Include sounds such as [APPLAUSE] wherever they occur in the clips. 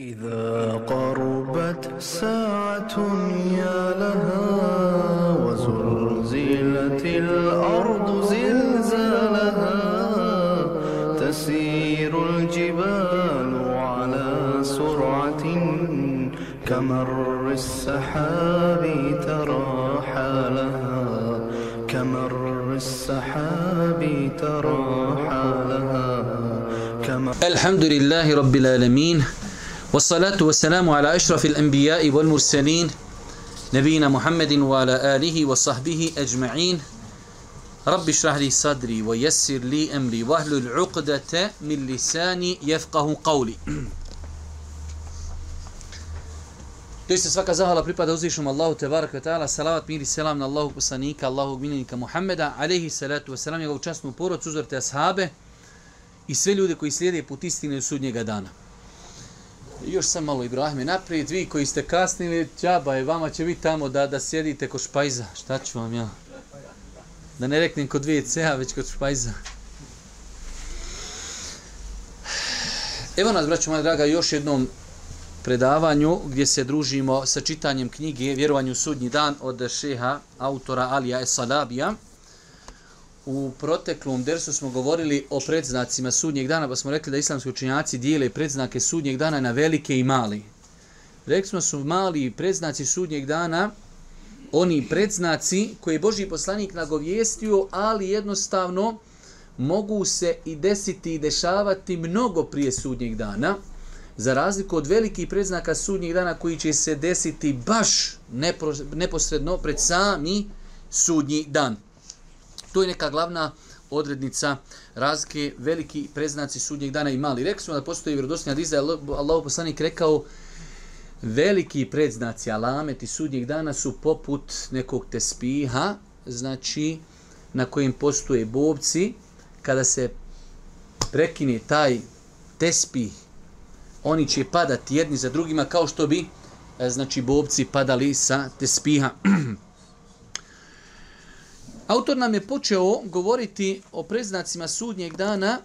إذا قربت ساعة يا لها وزلزلت الأرض زلزالها تسير الجبال على سرعة كمر السحاب ترى حالها كمر السحاب ترى حالها كمر الحمد لله رب العالمين. والصلاة والسلام على أشرف الأنبياء والمرسلين نبينا محمد وعلى آله وصحبه أجمعين رب اشرح لي صدري ويسر لي أمري واهل العقدة من لساني يفقه قولي Doista svaka zahvala pripada uzvišom Allahu te baraka ta'ala, salavat, mir i selam na Allahu poslanika, Allahu miljenika Muhammeda, alaihi salatu wasalam, njegovu častnu porod, uzorte ashabe i sve ljude koji slijede put istine u sudnjega dana. Još sam malo Ibrahime naprijed, vi koji ste kasnili, džaba je, vama će biti tamo da da sjedite kod špajza. Šta ću vam ja? Da ne reknem kod WC-a, već kod špajza. Evo nas, braćo moja draga, još jednom predavanju gdje se družimo sa čitanjem knjige Vjerovanju sudnji dan od šeha autora Alija Esalabija. U proteklom dersu smo govorili o predznacima sudnjeg dana, pa smo rekli da islamski učenjaci dijele predznake sudnjeg dana na velike i mali. Rekli smo su mali predznaci sudnjeg dana, oni predznaci koje je Boži poslanik nagovijestio, ali jednostavno mogu se i desiti i dešavati mnogo prije sudnjeg dana, za razliku od velikih predznaka sudnjeg dana koji će se desiti baš neposredno pred sami sudnji dan. To je neka glavna odrednica razlike veliki preznaci sudnjeg dana i mali. Rekli smo da postoji vjerodostojna diza, Allah poslanik rekao veliki predznaci alameti sudnjeg dana su poput nekog tespiha, znači na kojim postoje bobci, kada se prekine taj tespih, oni će padati jedni za drugima kao što bi e, znači bobci padali sa tespiha. [CLEARS THROAT] Autor nam je počeo govoriti o preznacima sudnjeg dana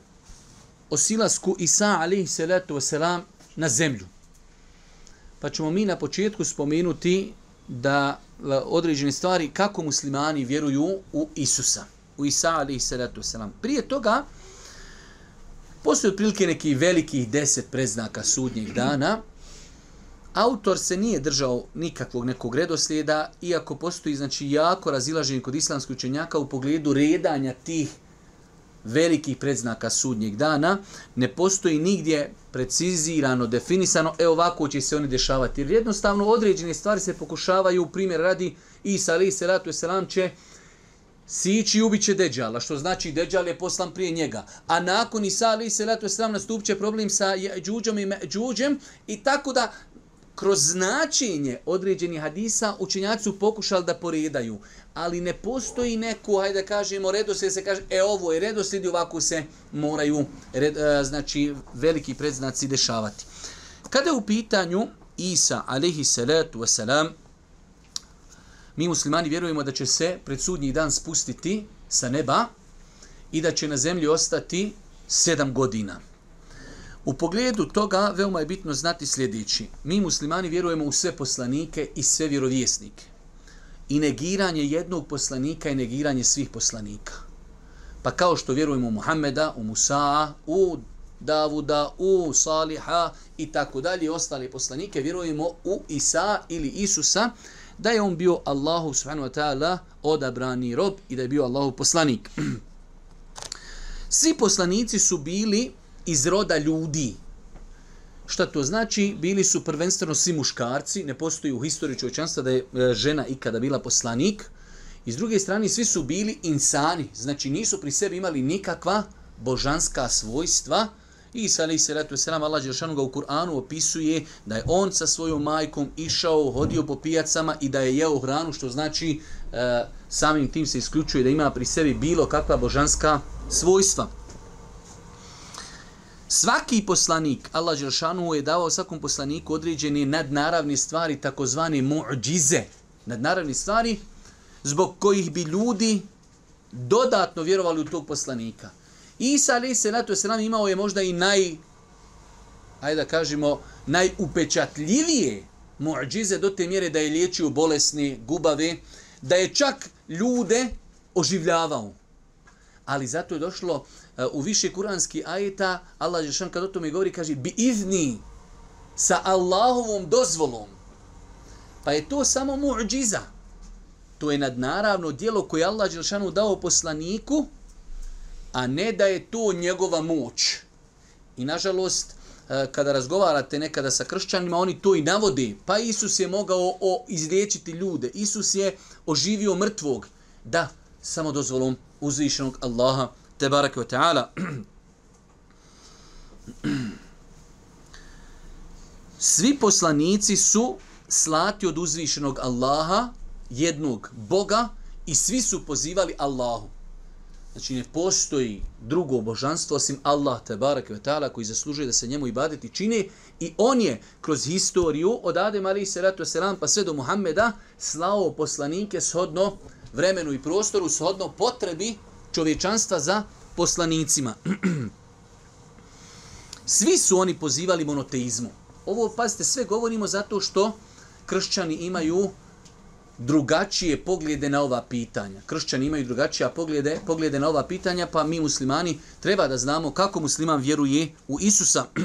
o silasku Isa alihi salatu wasalam na zemlju. Pa ćemo mi na početku spomenuti da određene stvari kako muslimani vjeruju u Isusa, u Isa alihi salatu wasalam. Prije toga postoje otprilike neki velikih deset preznaka sudnjeg dana, Autor se nije držao nikakvog nekog redoslijeda, iako postoji znači jako razilaženje kod islamskih učenjaka u pogledu redanja tih velikih predznaka sudnjeg dana, ne postoji nigdje precizirano, definisano, e ovako će se oni dešavati. Jer jednostavno određene stvari se pokušavaju, primjer radi Isa alaih salatu selam će sići i ubiće Deđala, što znači Deđal je poslan prije njega. A nakon Isa alaih se selam nastup će problem sa Đuđom i Đuđem i tako da kroz značenje određenih hadisa učenjaci su pokušali da poredaju, ali ne postoji neko, hajde da kažemo, redoslijed se kaže, e ovo je redoslijed i ovako se moraju red, e, znači, veliki predznaci dešavati. Kada je u pitanju Isa, alaihi salatu wasalam, mi muslimani vjerujemo da će se pred sudnji dan spustiti sa neba i da će na zemlji ostati sedam godina. U pogledu toga veoma je bitno znati sljedeći. Mi muslimani vjerujemo u sve poslanike i sve vjerovjesnike. I negiranje jednog poslanika je negiranje svih poslanika. Pa kao što vjerujemo u Muhammeda, u Musa, u Davuda, u Saliha i tako dalje, ostale poslanike, vjerujemo u Isa ili Isusa, da je on bio Allahu subhanahu wa ta'ala odabrani rob i da je bio Allahu poslanik. [CLEARS THROAT] Svi poslanici su bili iz roda ljudi. Šta to znači? Bili su prvenstveno svi muškarci, ne postoji u historiji čovječanstva da je e, žena ikada bila poslanik. I s druge strane, svi su bili insani, znači nisu pri sebi imali nikakva božanska svojstva. I Isa alaih salatu wasalam, Allah Đeršanu ga u Kur'anu opisuje da je on sa svojom majkom išao, hodio po pijacama i da je jeo hranu, što znači e, samim tim se isključuje da ima pri sebi bilo kakva božanska svojstva. Svaki poslanik, Allah Đeršanu je davao svakom poslaniku određene nadnaravne stvari, takozvane mu'đize, nadnaravne stvari, zbog kojih bi ljudi dodatno vjerovali u tog poslanika. Isa alaih salatu wasalam imao je možda i naj, ajde da kažemo, najupečatljivije muđize do te mjere da je liječio bolesne gubave, da je čak ljude oživljavao. Ali zato je došlo uh, Eh, u više kuranski ajeta, Allah Žešan kad o tome govori, kaže, bi izni sa Allahovom dozvolom. Pa je to samo muđiza. To je nadnaravno dijelo koje Allah Žešanu dao poslaniku, a ne da je to njegova moć. I nažalost, eh, kada razgovarate nekada sa kršćanima, oni to i navode. Pa Isus je mogao o, izliječiti ljude. Isus je oživio mrtvog. Da, samo dozvolom uzvišenog Allaha, te barake wa ta'ala. Svi poslanici su slati od uzvišenog Allaha, jednog Boga, i svi su pozivali Allahu. Znači ne postoji drugo božanstvo osim Allah te barek ve taala koji zaslužuje da se njemu ibadeti čini i on je kroz historiju od Adem ali se ratu selam pa sve do Muhameda slao poslanike shodno vremenu i prostoru shodno potrebi čovječanstva za poslanicima. [CLEARS THROAT] Svi su oni pozivali monoteizmu. Ovo, pazite, sve govorimo zato što kršćani imaju drugačije poglede na ova pitanja. Kršćani imaju drugačije poglede, poglede na ova pitanja, pa mi muslimani treba da znamo kako musliman vjeruje u Isusa. [CLEARS THROAT]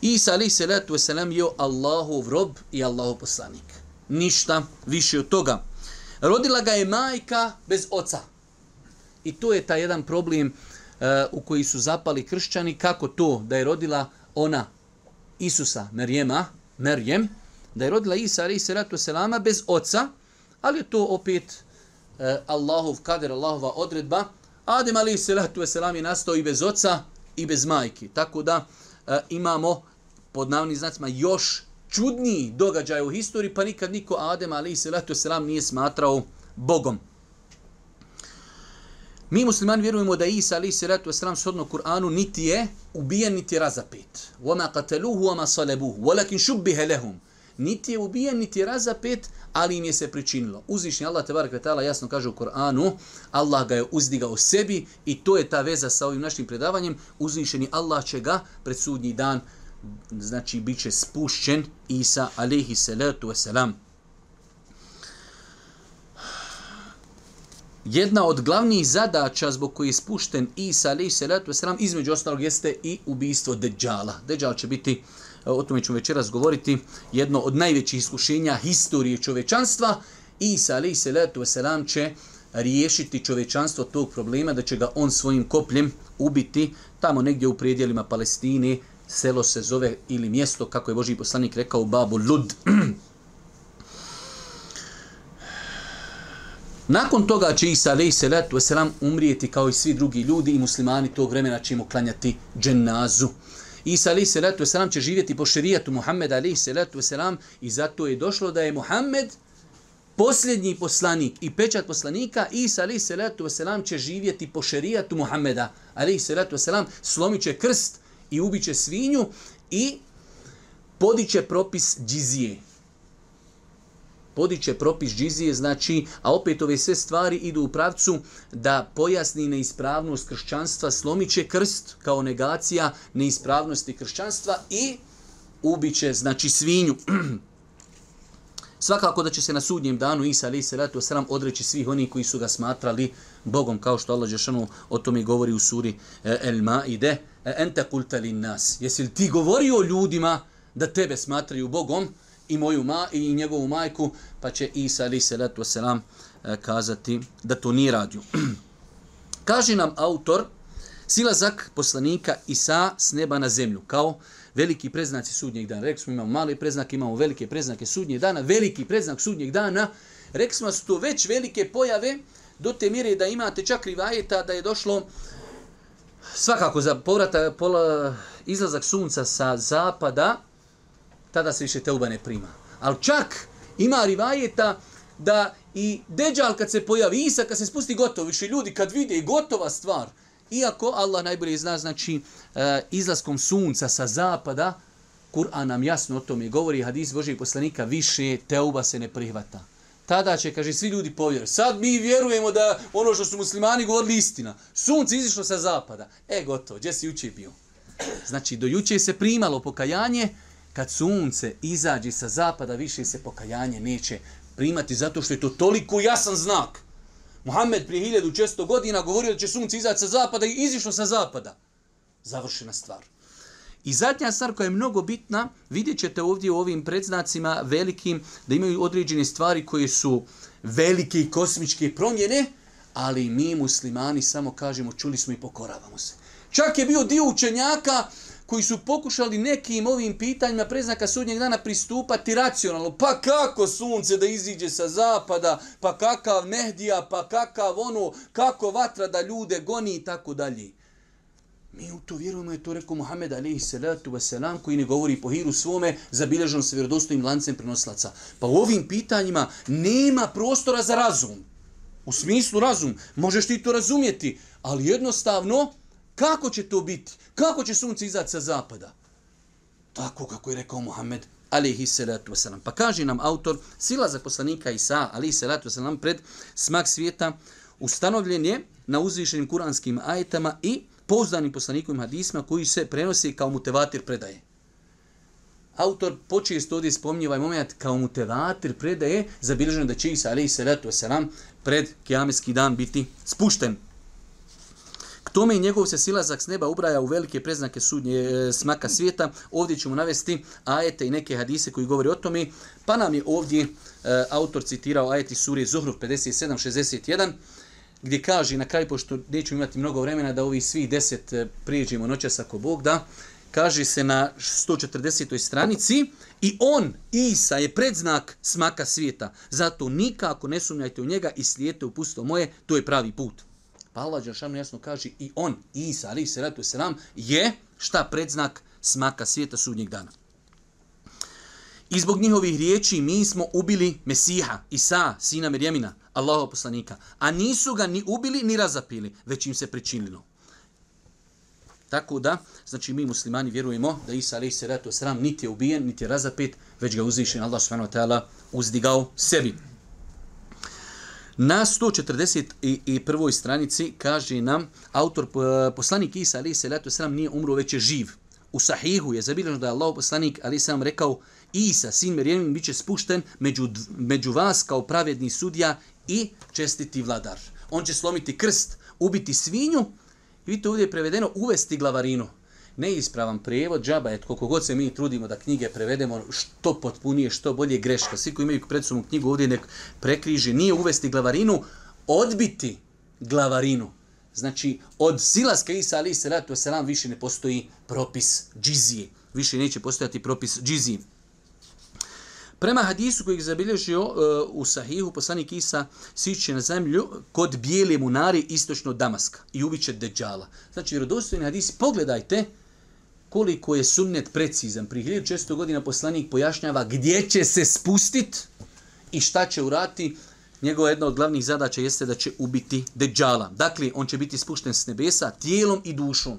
Isa alaih salatu wasalam je Allahov rob i Allahov poslanik. Ništa više od toga. Rodila ga je majka bez oca. I to je ta jedan problem uh, u koji su zapali kršćani. Kako to da je rodila ona Isusa, Merjema, Merjem, da je rodila Isa ali se ratu selama bez oca, ali je to opet uh, Allahov kader, Allahova odredba. Adem ali se ratu selam je nastao i bez oca i bez majke. Tako da uh, imamo pod navnim znacima još čudniji događaj u historiji, pa nikad niko Adem ali i salatu selam nije smatrao Bogom. Mi muslimani vjerujemo da Isa ali i salatu selam sodno Kur'anu niti je ubijen niti je razapet. Wa ma qataluhu wa ma salabuhu, walakin shubbiha lahum. Niti je ubijen niti je razapet, ali im je se pričinilo. Uzišnji Allah te barek vetala jasno kaže u Kur'anu, Allah ga je uzdigao sebi i to je ta veza sa ovim našim predavanjem, uzišeni Allah će ga pred sudnji dan znači bit će spušćen Isa alaihi salatu wasalam. jedna od glavnih zadaća zbog koje je spušten Isa alaihi salatu wasalam, između ostalog jeste i ubistvo Dejjala. Dejjal će biti, o tome ću večeras govoriti, jedno od najvećih iskušenja historije čovečanstva. Isa alaih salatu wasalam će riješiti čovečanstvo tog problema, da će ga on svojim kopljem ubiti tamo negdje u predjelima Palestine, selo se zove ili mjesto, kako je Boži poslanik rekao, Babu Lud. [CLEARS THROAT] Nakon toga će Isa alaih salatu wasalam umrijeti kao i svi drugi ljudi i muslimani tog vremena će im klanjati dženazu. Isa alaih salatu wasalam će živjeti po šerijatu Muhammeda alaih salatu wasalam i zato je došlo da je Muhammed posljednji poslanik i pečat poslanika Isa alaih salatu wasalam će živjeti po šerijatu Muhammeda alaih salatu wasalam slomit će krst i ubiće svinju i podiće propis džizije podiće propis džizije, znači, a opet ove sve stvari idu u pravcu da pojasni neispravnost kršćanstva, slomiće krst kao negacija neispravnosti kršćanstva i ubiće, znači, svinju. [CLEARS THROAT] Svakako da će se na sudnjem danu Isa alaih salatu wasalam odreći svih oni koji su ga smatrali Bogom, kao što Allah Žešanu o tome govori u suri eh, El Maide. E, ente kulta lin nas. Jesi li ti govorio ljudima da tebe smatraju Bogom? i moju ma i njegovu majku, pa će Isa ali se letu selam e, kazati da to nije radio. [CLEARS THROAT] Kaže nam autor silazak poslanika Isa s neba na zemlju kao veliki preznaci sudnjeg dana. Rekli smo imamo mali preznake, imamo velike preznake sudnjeg dana, veliki preznak sudnjeg dana. Rekli smo su to već velike pojave do te mjere da imate čak rivajeta da je došlo svakako za povrata pola, izlazak sunca sa zapada, tada se više teuba ne prima. Ali čak ima rivajeta da i deđal kad se pojavi, Isa kad se spusti gotovo, više ljudi kad vide i gotova stvar, iako Allah najbolje zna, znači eh, izlaskom sunca sa zapada, Kur'an nam jasno o tome govori, hadis Božih poslanika, više teuba se ne prihvata. Tada će, kaže, svi ljudi povjeru. Sad mi vjerujemo da ono što su muslimani govorili istina. Sunce izišlo sa zapada. E, gotovo, gdje si juče bio? Znači, do juče se primalo pokajanje, kad sunce izađe sa zapada, više se pokajanje neće primati, zato što je to toliko jasan znak. Muhammed prije 1600 godina govorio da će sunce izaći sa zapada i izišlo sa zapada. Završena stvar. I zadnja stvar koja je mnogo bitna, vidjet ćete ovdje u ovim predznacima velikim, da imaju određene stvari koje su velike i kosmičke promjene, ali mi muslimani samo kažemo, čuli smo i pokoravamo se. Čak je bio dio učenjaka koji su pokušali nekim ovim pitanjima preznaka sudnjeg dana pristupati racionalno. Pa kako sunce da iziđe sa zapada, pa kakav Mehdija, pa kakav ono, kako vatra da ljude goni i tako dalje. Mi u to vjerujemo, je to rekao Muhammed alaihi salatu wasalam, koji ne govori po hiru svome, zabilježeno sa vjerodostojnim lancem prenoslaca. Pa u ovim pitanjima nema prostora za razum. U smislu razum. Možeš ti to razumjeti, ali jednostavno, kako će to biti? Kako će sunce izaći sa zapada? Tako kako je rekao Muhammed alaihi salatu wasalam. Pa kaže nam autor, sila za poslanika Isa alaihi salatu wasalam pred smak svijeta ustanovljen je na uzvišenim kuranskim ajetama i pouzdanim poslanikovim hadisma koji se prenosi kao mutevatir predaje. Autor počesto ovdje spominje ovaj moment kao mutevatir predaje zabilježeno da će Isa alaihi salatu wasalam pred kiameski dan biti spušten. K tome i njegov se silazak s neba ubraja u velike preznake sudnje e, smaka svijeta. Ovdje ćemo navesti ajete i neke hadise koji govori o tome. Pa nam je ovdje e, autor citirao ajeti suri Zuhruf 57-61 gdje kaže na kraju, pošto nećemo imati mnogo vremena da ovi svi deset eh, prijeđemo noćas ako Bog da, kaže se na 140. stranici i on, Isa, je predznak smaka svijeta. Zato nikako ne sumnjajte u njega i slijete u pusto moje, to je pravi put. Pa Allah Đeršanu jasno kaže i on, Isa, ali se ratu se nam, je šta predznak smaka svijeta sudnjeg dana. I zbog njihovih riječi mi smo ubili Mesiha, Isa, sina Mirjemina, Allahov poslanika. A nisu ga ni ubili, ni razapili, već im se pričinilo. Tako da, znači mi muslimani vjerujemo da Isa alaih salatu sram niti je ubijen, niti je razapet, već ga uzvišen Allah subhanahu wa ta'ala uzdigao sebi. Na 141. stranici kaže nam autor eh, poslanik Isa alaih salatu sram nije umro, već je živ. U sahihu je zabilježeno da je Allah poslanik alaih sam rekao Isa, sin Merijemin, bit će spušten među, među vas kao pravedni sudija i čestiti vladar. On će slomiti krst, ubiti svinju i vidite ovdje je prevedeno uvesti glavarinu. Neispravan prijevod, džaba je koliko god se mi trudimo da knjige prevedemo što potpunije, što bolje greška. Svi koji imaju pred sobom knjigu ovdje nek prekriži, nije uvesti glavarinu, odbiti glavarinu. Znači, od silaska Isa ali se wasalam više ne postoji propis džizije. Više neće postojati propis džizije. Prema hadisu koji je zabilježio uh, u Sahihu, poslanik Isa siće na zemlju kod bijele munari istočno Damaska i ubiće Deđala. Znači, vjerodostojni hadisi, pogledajte koliko je sunnet precizan. Pri 1600 godina poslanik pojašnjava gdje će se spustit i šta će urati. Njegova jedna od glavnih zadaća jeste da će ubiti Deđala. Dakle, on će biti spušten s nebesa tijelom i dušom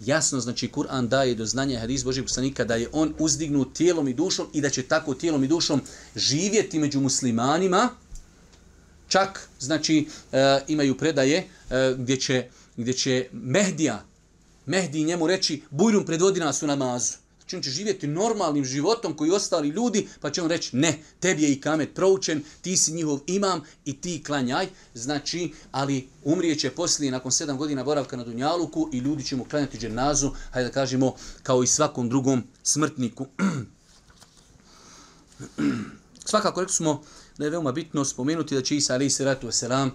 jasno znači Kur'an daje do znanja hadis Božih poslanika da je on uzdignut tijelom i dušom i da će tako tijelom i dušom živjeti među muslimanima. Čak znači e, imaju predaje e, gdje će gdje će Mehdija Mehdi njemu reći bujrum predvodi nas u namazu. Znači on će živjeti normalnim životom koji ostali ljudi, pa će on reći, ne, tebi je i kamet proučen, ti si njihov imam i ti klanjaj. Znači, ali umrijeće poslije, nakon sedam godina boravka na Dunjaluku i ljudi će mu klanjati dženazu, hajde da kažemo, kao i svakom drugom smrtniku. [CLEARS THROAT] Svakako rekli smo da je veoma bitno spomenuti da će Isa alaih salatu wasalam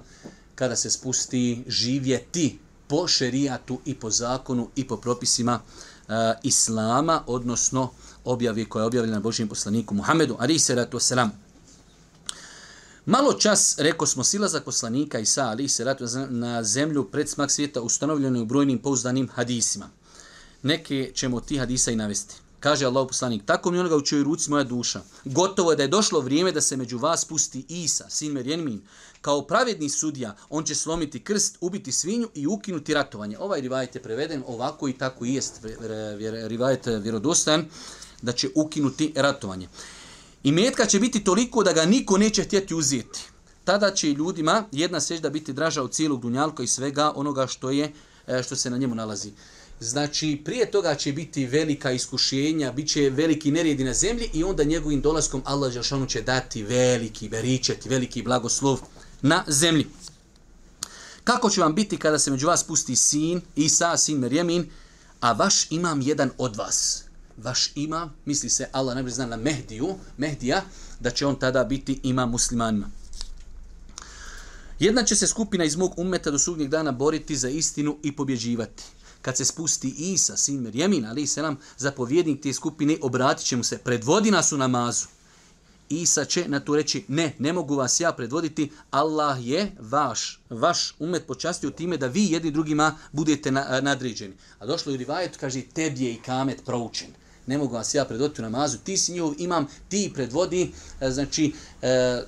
kada se spusti živjeti po šerijatu i po zakonu i po propisima uh, islama, odnosno objavi koja je objavljena Božijem poslaniku Muhammedu, ali se ratu selam. Malo čas, reko smo, silazak poslanika Isa, ali se ratu na zemlju pred smak svijeta ustanovljeno u brojnim pouzdanim hadisima. Neke ćemo ti hadisa i navesti. Kaže Allah poslanik, tako mi onoga u čoj ruci moja duša. Gotovo je da je došlo vrijeme da se među vas pusti Isa, sin Merjenmin. Kao pravedni sudija, on će slomiti krst, ubiti svinju i ukinuti ratovanje. Ovaj rivajet je preveden ovako i tako i jest rivajet vjerodostan, da će ukinuti ratovanje. I metka će biti toliko da ga niko neće htjeti uzeti. Tada će ljudima jedna sežda biti draža od cijelog dunjalka i svega onoga što je e, što se na njemu nalazi. Znači, prije toga će biti velika iskušenja, bit će veliki neredi na zemlji i onda njegovim dolaskom Allah Žešanu će dati veliki beričet, veliki blagoslov na zemlji. Kako će vam biti kada se među vas pusti sin, Isa, sin Merjemin, a vaš imam jedan od vas? Vaš imam, misli se Allah najbolje zna na Mehdiju, Mehdija, da će on tada biti imam muslimanima. Jedna će se skupina iz mog umeta do sudnjeg dana boriti za istinu i pobjeđivati. Kad se spusti Isa, sin Merjemin, ali se nam zapovjednik te skupine, obratit će mu se, predvodi nas u namazu. Isa će na to reći, ne, ne mogu vas ja predvoditi, Allah je vaš, vaš umet počastio time da vi jedni drugima budete na, nadređeni. A došlo je u rivajetu, kaže, tebi je i kamet proučen. Ne mogu vas ja predvoditi u namazu, ti si njihov imam, ti predvodi, e, znači, e,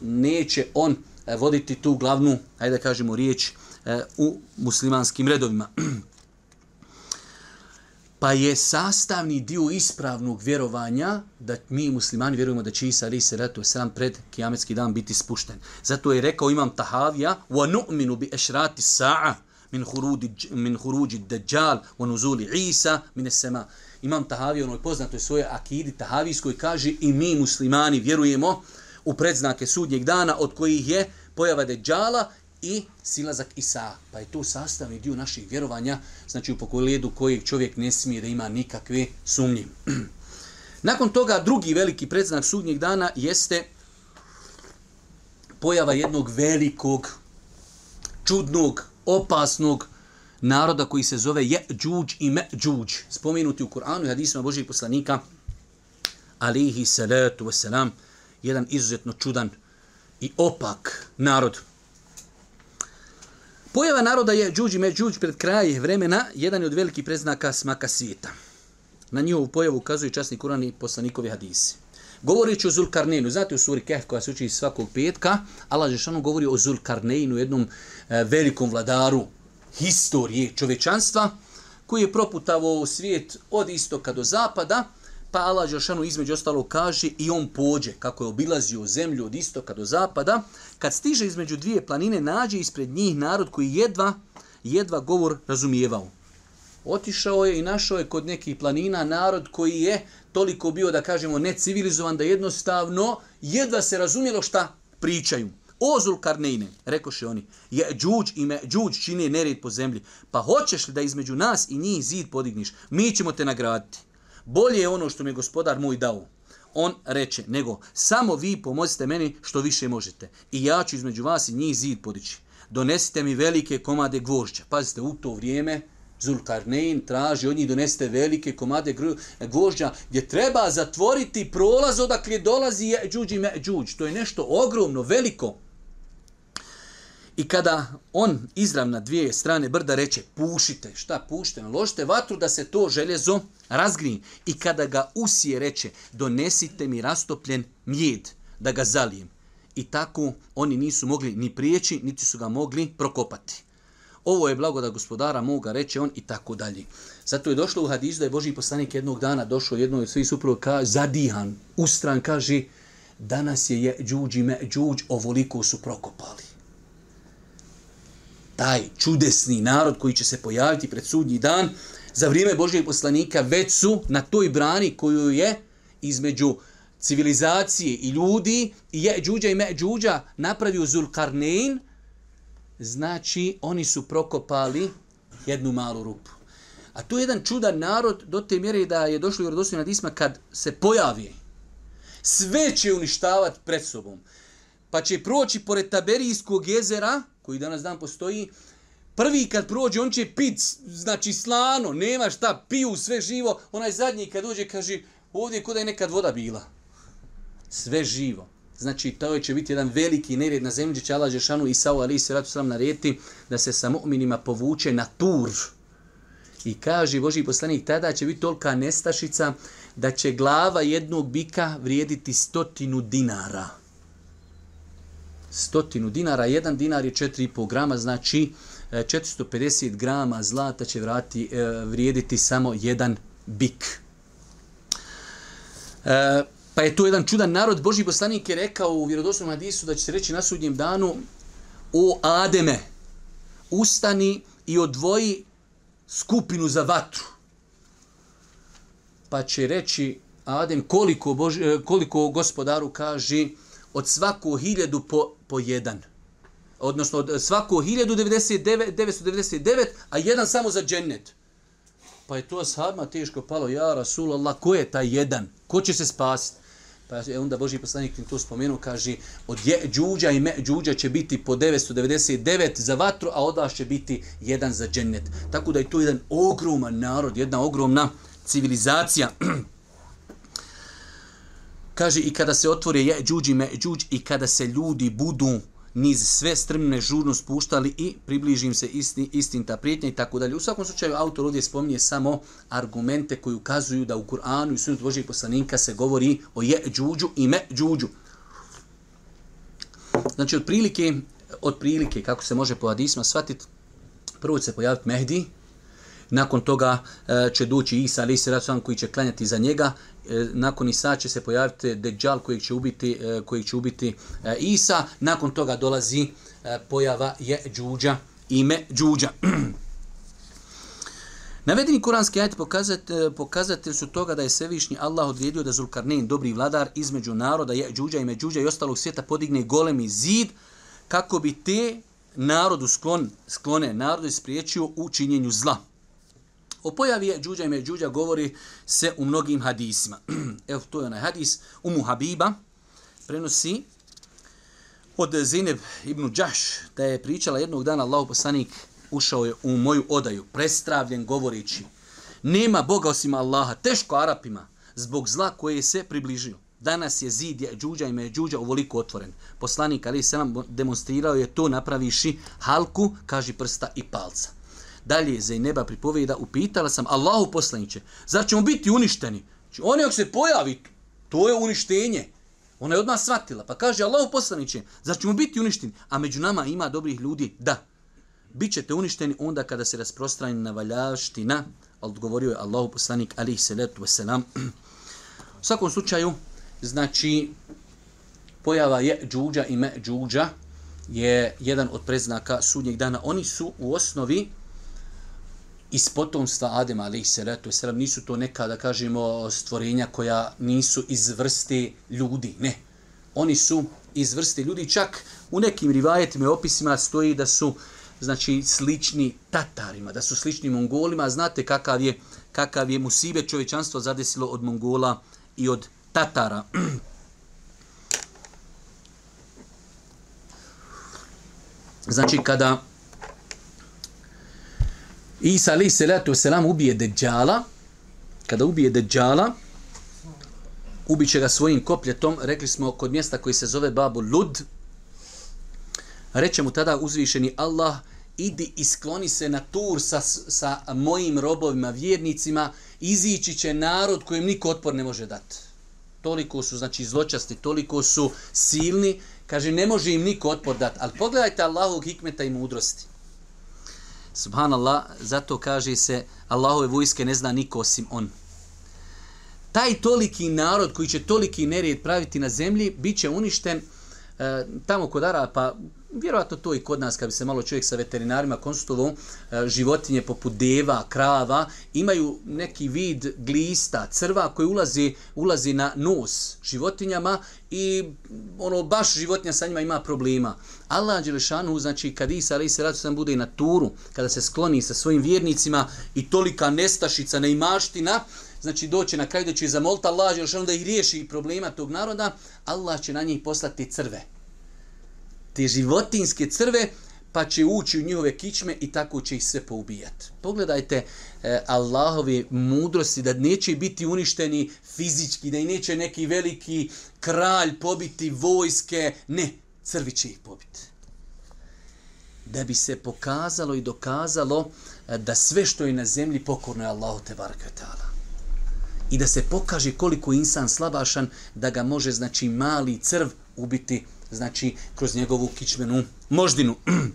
neće on e, voditi tu glavnu, ajde da kažemo, riječ u muslimanskim redovima. [CLEARS THROAT] pa je sastavni dio ispravnog vjerovanja da mi muslimani vjerujemo da će Isa ali se ratu pred kijametski dan biti spušten. Zato je rekao imam Tahavija wa nu'minu bi ashrati sa'a min khurudi min khuruji dajjal wa nuzuli Isa min as-sama. Imam Tahavija onoj poznatoj svoje akidi Tahavijskoj kaže i mi muslimani vjerujemo u predznake sudnjeg dana od kojih je pojava Dejjala i silazak Isa. Pa je to sastavni dio naših vjerovanja, znači u pogledu kojeg čovjek ne smije da ima nikakve sumnje. [CLEARS THROAT] Nakon toga drugi veliki predznak sudnjeg dana jeste pojava jednog velikog, čudnog, opasnog naroda koji se zove Jeđuđ i Međuđ. Spomenuti u Kur'anu i hadisima Božih poslanika, alihi salatu wasalam, jedan izuzetno čudan i opak narod. Pojava naroda je džuđi me džuđ pred kraj vremena, jedan je od velikih preznaka smaka svijeta. Na njihovu pojavu ukazuje časni Kur'an i poslanikovi hadisi. Govorići o Zulkarneinu, znate u suri Kehf koja se uči svakog petka, Allah Žešanu govori o Zulkarneinu, jednom e, velikom vladaru historije čovečanstva, koji je proputavao svijet od istoka do zapada, pa Allah Đelšanu između ostalo kaže i on pođe, kako je obilazio zemlju od istoka do zapada, kad stiže između dvije planine, nađe ispred njih narod koji jedva, jedva govor razumijevao. Otišao je i našao je kod nekih planina narod koji je toliko bio, da kažemo, necivilizovan, da jednostavno jedva se razumjelo šta pričaju. O Zulkarnejne, rekoše oni, je džuđ i me džuđ čini nered po zemlji. Pa hoćeš li da između nas i njih zid podigniš? Mi ćemo te nagraditi bolje je ono što mi je gospodar moj dao. On reče, nego samo vi pomozite meni što više možete. I ja ću između vas i njih zid podići. Donesite mi velike komade gvožđa. Pazite, u to vrijeme Zulkarnein traži od njih donesite velike komade gvožđa gdje treba zatvoriti prolaz odakle dolazi džuđ i. To je nešto ogromno, veliko. I kada on izrav na dvije strane brda reče, pušite, šta pušite, ložite vatru da se to željezo razgrije. I kada ga usije reče, donesite mi rastopljen mjed da ga zalijem. I tako oni nisu mogli ni prijeći, niti su ga mogli prokopati. Ovo je blagoda gospodara moga, reče on i tako dalje. Zato je došlo u hadisu da je Boži poslanik jednog dana došao jednoj od svih suprova ka zadihan, ustran, kaže, danas je je džuđi me džuđ, ovoliko su prokopali taj čudesni narod koji će se pojaviti pred sudnji dan, za vrijeme Božijeg poslanika već su na toj brani koju je između civilizacije i ljudi i je džuđa i Međuđa napravio Zulkarnein, znači oni su prokopali jednu malu rupu. A to je jedan čudan narod do te mjere da je došlo u Vjerodostojna Disma kad se pojavi. Sve će uništavati pred sobom. Pa će proći pored Taberijskog jezera, koji danas dan postoji, prvi kad prođe, on će pit, znači slano, nema šta, piju sve živo, onaj zadnji kad dođe kaže, ovdje je kod je nekad voda bila. Sve živo. Znači, to će biti jedan veliki nered na zemlji, će Allah Žešanu i Sao Ali se ratu sam nareti da se sa mu'minima povuče na tur. I kaže Boži poslanik, tada će biti tolika nestašica da će glava jednog bika vrijediti stotinu dinara stotinu dinara, jedan dinar je 4,5 grama, znači e, 450 grama zlata će vrati, e, vrijediti samo jedan bik. E, pa je to jedan čudan narod. Boži poslanik je rekao u vjerodostojnom hadisu da će se reći na sudnjem danu o Ademe, ustani i odvoji skupinu za vatru. Pa će reći Adem koliko, Boži, e, koliko gospodaru kaže od svako hiljadu po, po jedan. Odnosno od svako hiljadu 99, 999, a jedan samo za džennet. Pa je to sahabima teško palo. Ja, Rasulallah, ko je taj jedan? Ko će se spasiti? Pa je onda Boži poslanik im to spomenuo, kaže, od je, džuđa i me, džuđa će biti po 999 za vatru, a od će biti jedan za džennet. Tako da je to jedan ogroman narod, jedna ogromna civilizacija. [CLEARS THROAT] kaže, i kada se otvore je džuđi me džuđ, i kada se ljudi budu niz sve strmne žurno spuštali i približim se isti, istinta prijetnja i tako dalje. U svakom slučaju autor ovdje spominje samo argumente koji ukazuju da u Kur'anu i sunet Božih poslanika se govori o je džuđu i me džuđu. Znači, od prilike, od prilike kako se može po hadisma shvatiti, prvo će se pojaviti Mehdi, nakon toga e, će doći Isa, ali se koji će klanjati za njega, E, nakon Isa će se pojaviti Dejjal koji će ubiti, e, koji će ubiti e, Isa, nakon toga dolazi e, pojava je Džuđa, ime Džuđa. [CLEARS THROAT] Navedeni kuranski ajet pokazatelj, pokazatelj su toga da je Svevišnji Allah odredio da Zulkarnein, dobri vladar, između naroda je Džuđa i Međuđa i ostalog svijeta podigne golemi zid kako bi te narodu sklon, sklone narodu ispriječio u činjenju zla. O pojavi je džuđa i međuđa govori se u mnogim hadisima. [CLEARS THROAT] Evo, to je onaj hadis Umu Habiba prenosi od Zineb ibn Đaš da je pričala jednog dana Allahu poslanik ušao je u moju odaju, prestravljen govoreći nema Boga osim Allaha, teško Arapima, zbog zla koje se približio. Danas je zid je džuđa i međuđa uvoliko otvoren. Poslanik Ali Selam demonstrirao je to napraviši halku, kaži prsta i palca. Dalje Zajneba pripoveda, upitala sam Allahu poslaniće, zar ćemo biti uništeni? Znači, oni ako se pojavi, to je uništenje. Ona je od nas shvatila. Pa kaže Allahu poslaniće, zar ćemo biti uništeni? A među nama ima dobrih ljudi? Da. Bićete uništeni onda kada se rasprostrani na valjaština. Odgovorio je Allahu poslanik alihi salatu wasalam. U svakom slučaju, znači, pojava je džuđa i me džuđa je jedan od preznaka sudnjeg dana. Oni su u osnovi iz potomstva Adema, ali se reto, nisu to neka, da kažemo, stvorenja koja nisu iz vrste ljudi, ne. Oni su iz vrste ljudi, čak u nekim rivajetima i opisima stoji da su znači slični Tatarima, da su slični Mongolima, znate kakav je, kakav je musibe čovječanstvo zadesilo od Mongola i od Tatara. [CLEARS THROAT] znači kada Isa alaih salatu wasalam ubije Dejjala, kada ubije Dejjala, ubiće ga svojim kopljetom, rekli smo kod mjesta koji se zove Babu Lud, reče mu tada uzvišeni Allah, idi i skloni se na tur sa, sa mojim robovima, vjernicima, izići će narod kojem niko otpor ne može dati. Toliko su, znači, zločasti, toliko su silni, kaže, ne može im niko otpor dati. Ali pogledajte Allahog hikmeta i mudrosti. Subhanallah, zato kaže se Allahove vojske ne zna niko osim on. Taj toliki narod koji će toliki nerijed praviti na zemlji, bit će uništen e, tamo kod Arapa, vjerovatno to i kod nas, kad bi se malo čovjek sa veterinarima konsultovao, e, životinje poput deva, krava, imaju neki vid glista, crva koji ulazi, ulazi na nos životinjama i ono baš životinja sa njima ima problema. Allah Đelešanu, znači kad Isa ali se radu sam bude na turu, kada se skloni sa svojim vjernicima i tolika nestašica, neimaština, znači doće na kraju da će zamoliti Allah Đelešanu da ih riješi problema tog naroda, Allah će na njih poslati crve te životinske crve, pa će ući u njihove kičme i tako će ih sve poubijati. Pogledajte e, Allahove mudrosti da neće biti uništeni fizički, da i neće neki veliki kralj pobiti vojske. Ne, crvi će ih pobiti. Da bi se pokazalo i dokazalo e, da sve što je na zemlji pokorno je Allahu te barakatala. I da se pokaže koliko insan slabašan da ga može, znači, mali crv ubiti znači kroz njegovu kičmenu moždinu. [CLEARS THROAT]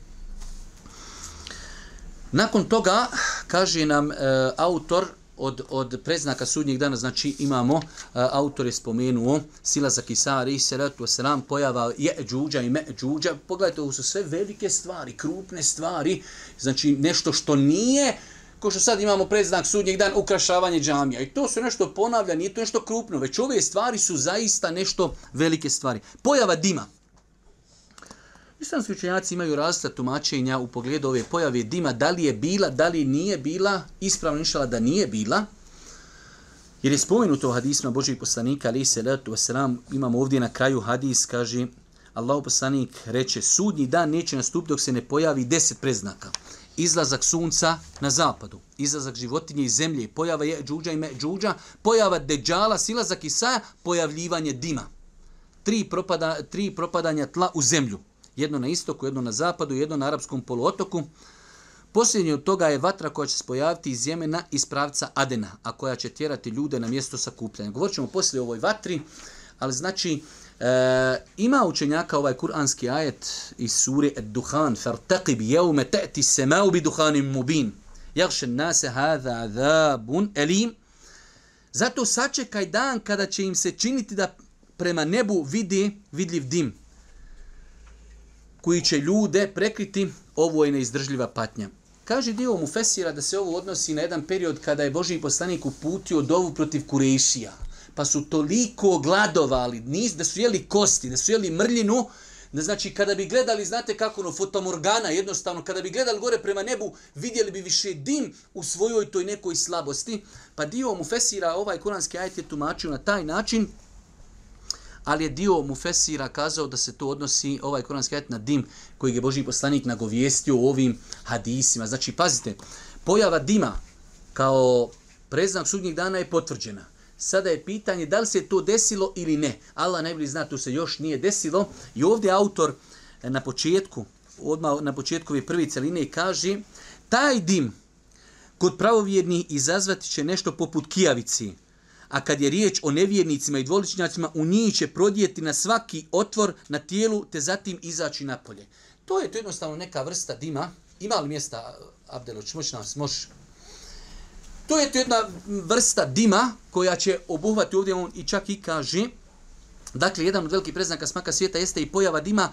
Nakon toga, kaže nam e, autor od, od preznaka sudnjeg dana, znači imamo, e, autor je spomenuo, sila za kisari, i salatu wasalam, pojava je džuđa i me džuđa. Pogledajte, ovo su sve velike stvari, krupne stvari, znači nešto što nije Ko što sad imamo predznak sudnjeg dan, ukrašavanje džamija. I to se nešto ponavlja, nije to nešto krupno, već ove stvari su zaista nešto velike stvari. Pojava dima. Islamski učenjaci imaju različita tumačenja u pogledu ove pojave dima, da li je bila, da li nije bila, ispravno inšala da nije bila. Jer je spomenuto u hadisma Božih poslanika, ali se letu wasalam, imamo ovdje na kraju hadis, kaže, Allah poslanik reče, sudnji dan neće nastupiti dok se ne pojavi deset preznaka. Izlazak sunca na zapadu, izlazak životinje iz zemlje, pojava je džuđa i me džuđa, pojava deđala, silazak Isaja, pojavljivanje dima. Tri, propada, tri propadanja tla u zemlju Jedno na istoku, jedno na zapadu, jedno na arapskom poluotoku. Posljednje od toga je vatra koja će se pojaviti iz Jemena iz pravca Adena, a koja će tjerati ljude na mjesto sakupljanja. Govorit ćemo poslije o ovoj vatri, ali znači e, ima učenjaka ovaj kuranski ajet iz suri Ad-Duhan, فَرْتَقِبْ يَوْمَ تَأْتِ سَمَاُ بِدُحَانٍ مُبِينٍ يَغْشَ النَّاسَ هَذَا عَذَابٌ أَلِيمٌ Zato sačekaj dan kada će im se činiti da prema nebu vidi vidljiv dim koji će ljude prekriti, ovo je neizdržljiva patnja. Kaže dio mu Fesira da se ovo odnosi na jedan period kada je Boži poslanik uputio dovu protiv Kurešija. Pa su toliko gladovali, niz, da su jeli kosti, da su jeli mrljinu, da znači kada bi gledali, znate kako ono, fotomorgana jednostavno, kada bi gledali gore prema nebu, vidjeli bi više dim u svojoj toj nekoj slabosti. Pa dio mu Fesira ovaj kuranski ajet je tumačio na taj način, ali je dio Mufesira kazao da se to odnosi, ovaj koranski ajet, na dim koji je Boži poslanik nagovijestio u ovim hadisima. Znači, pazite, pojava dima kao preznak sudnjeg dana je potvrđena. Sada je pitanje da li se to desilo ili ne. Allah najbolji zna, to se još nije desilo. I ovdje autor eh, na početku, odmah na početku ove prvi celine kaže taj dim kod pravovjernih izazvati će nešto poput kijavici, a kad je riječ o nevjernicima i dvoličnjacima, u njih će prodijeti na svaki otvor na tijelu, te zatim izaći napolje. To je to jednostavno neka vrsta dima. Ima li mjesta, Abdeloć, moći nas, možeš? To je to jedna vrsta dima koja će obuhvati ovdje, on i čak i kaže, dakle, jedan od velikih preznaka smaka svijeta jeste i pojava dima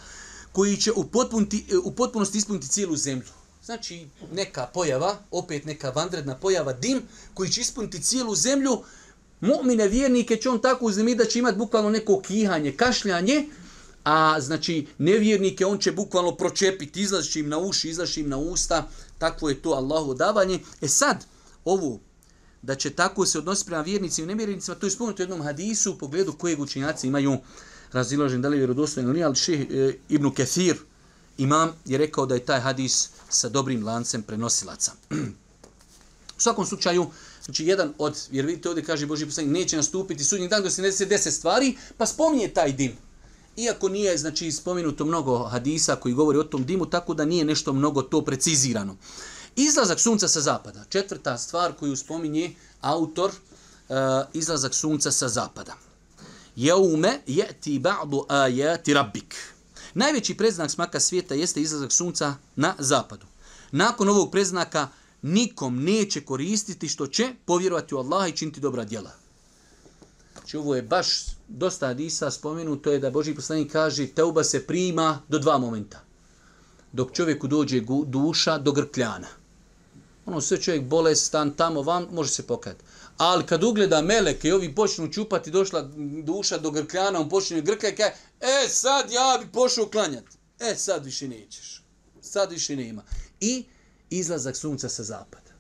koji će u, potpunti, e, u potpunosti ispuniti cijelu zemlju. Znači, neka pojava, opet neka vanredna pojava, dim, koji će ispuniti cijelu zemlju, mu'mine vjernike će on tako uzemi da će imati bukvalno neko kihanje, kašljanje, a znači nevjernike on će bukvalno pročepiti, izlazi im na uši, izlazi im na usta, takvo je to Allahu davanje. E sad, ovu, da će tako se odnositi prema vjernicima i nevjernicima, to je spomenuto u jednom hadisu u pogledu kojeg učinjaci imaju razilažen, da li je vjerodostojan ili ali ših e, Ibnu Kethir, imam, je rekao da je taj hadis sa dobrim lancem prenosilaca. [CLEARS THROAT] u svakom slučaju, Znači, jedan od, jer vidite ovdje kaže Boži poslanik, neće nastupiti sudnji dan, da se ne desi deset stvari, pa spominje taj dim. Iako nije, znači, spomenuto mnogo hadisa koji govori o tom dimu, tako da nije nešto mnogo to precizirano. Izlazak sunca sa zapada. Četvrta stvar koju spominje autor, uh, izlazak sunca sa zapada. Jeume je ti ba'du ajati rabbik. Najveći preznak smaka svijeta jeste izlazak sunca na zapadu. Nakon ovog preznaka, nikom neće koristiti što će povjerovati u Allaha i činiti dobra djela. Znači ovo je baš dosta hadisa spomenuto je da Boži poslanik kaže teuba se prima do dva momenta. Dok čovjeku dođe duša do grkljana. Ono sve čovjek bolestan tamo vam može se pokajati. Ali kad ugleda meleke i ovi počnu čupati došla duša do grkljana, on počne grkljati, kaže, e sad ja bi pošao klanjati. E sad više nećeš. Sad više nema. I izlazak sunca sa zapada.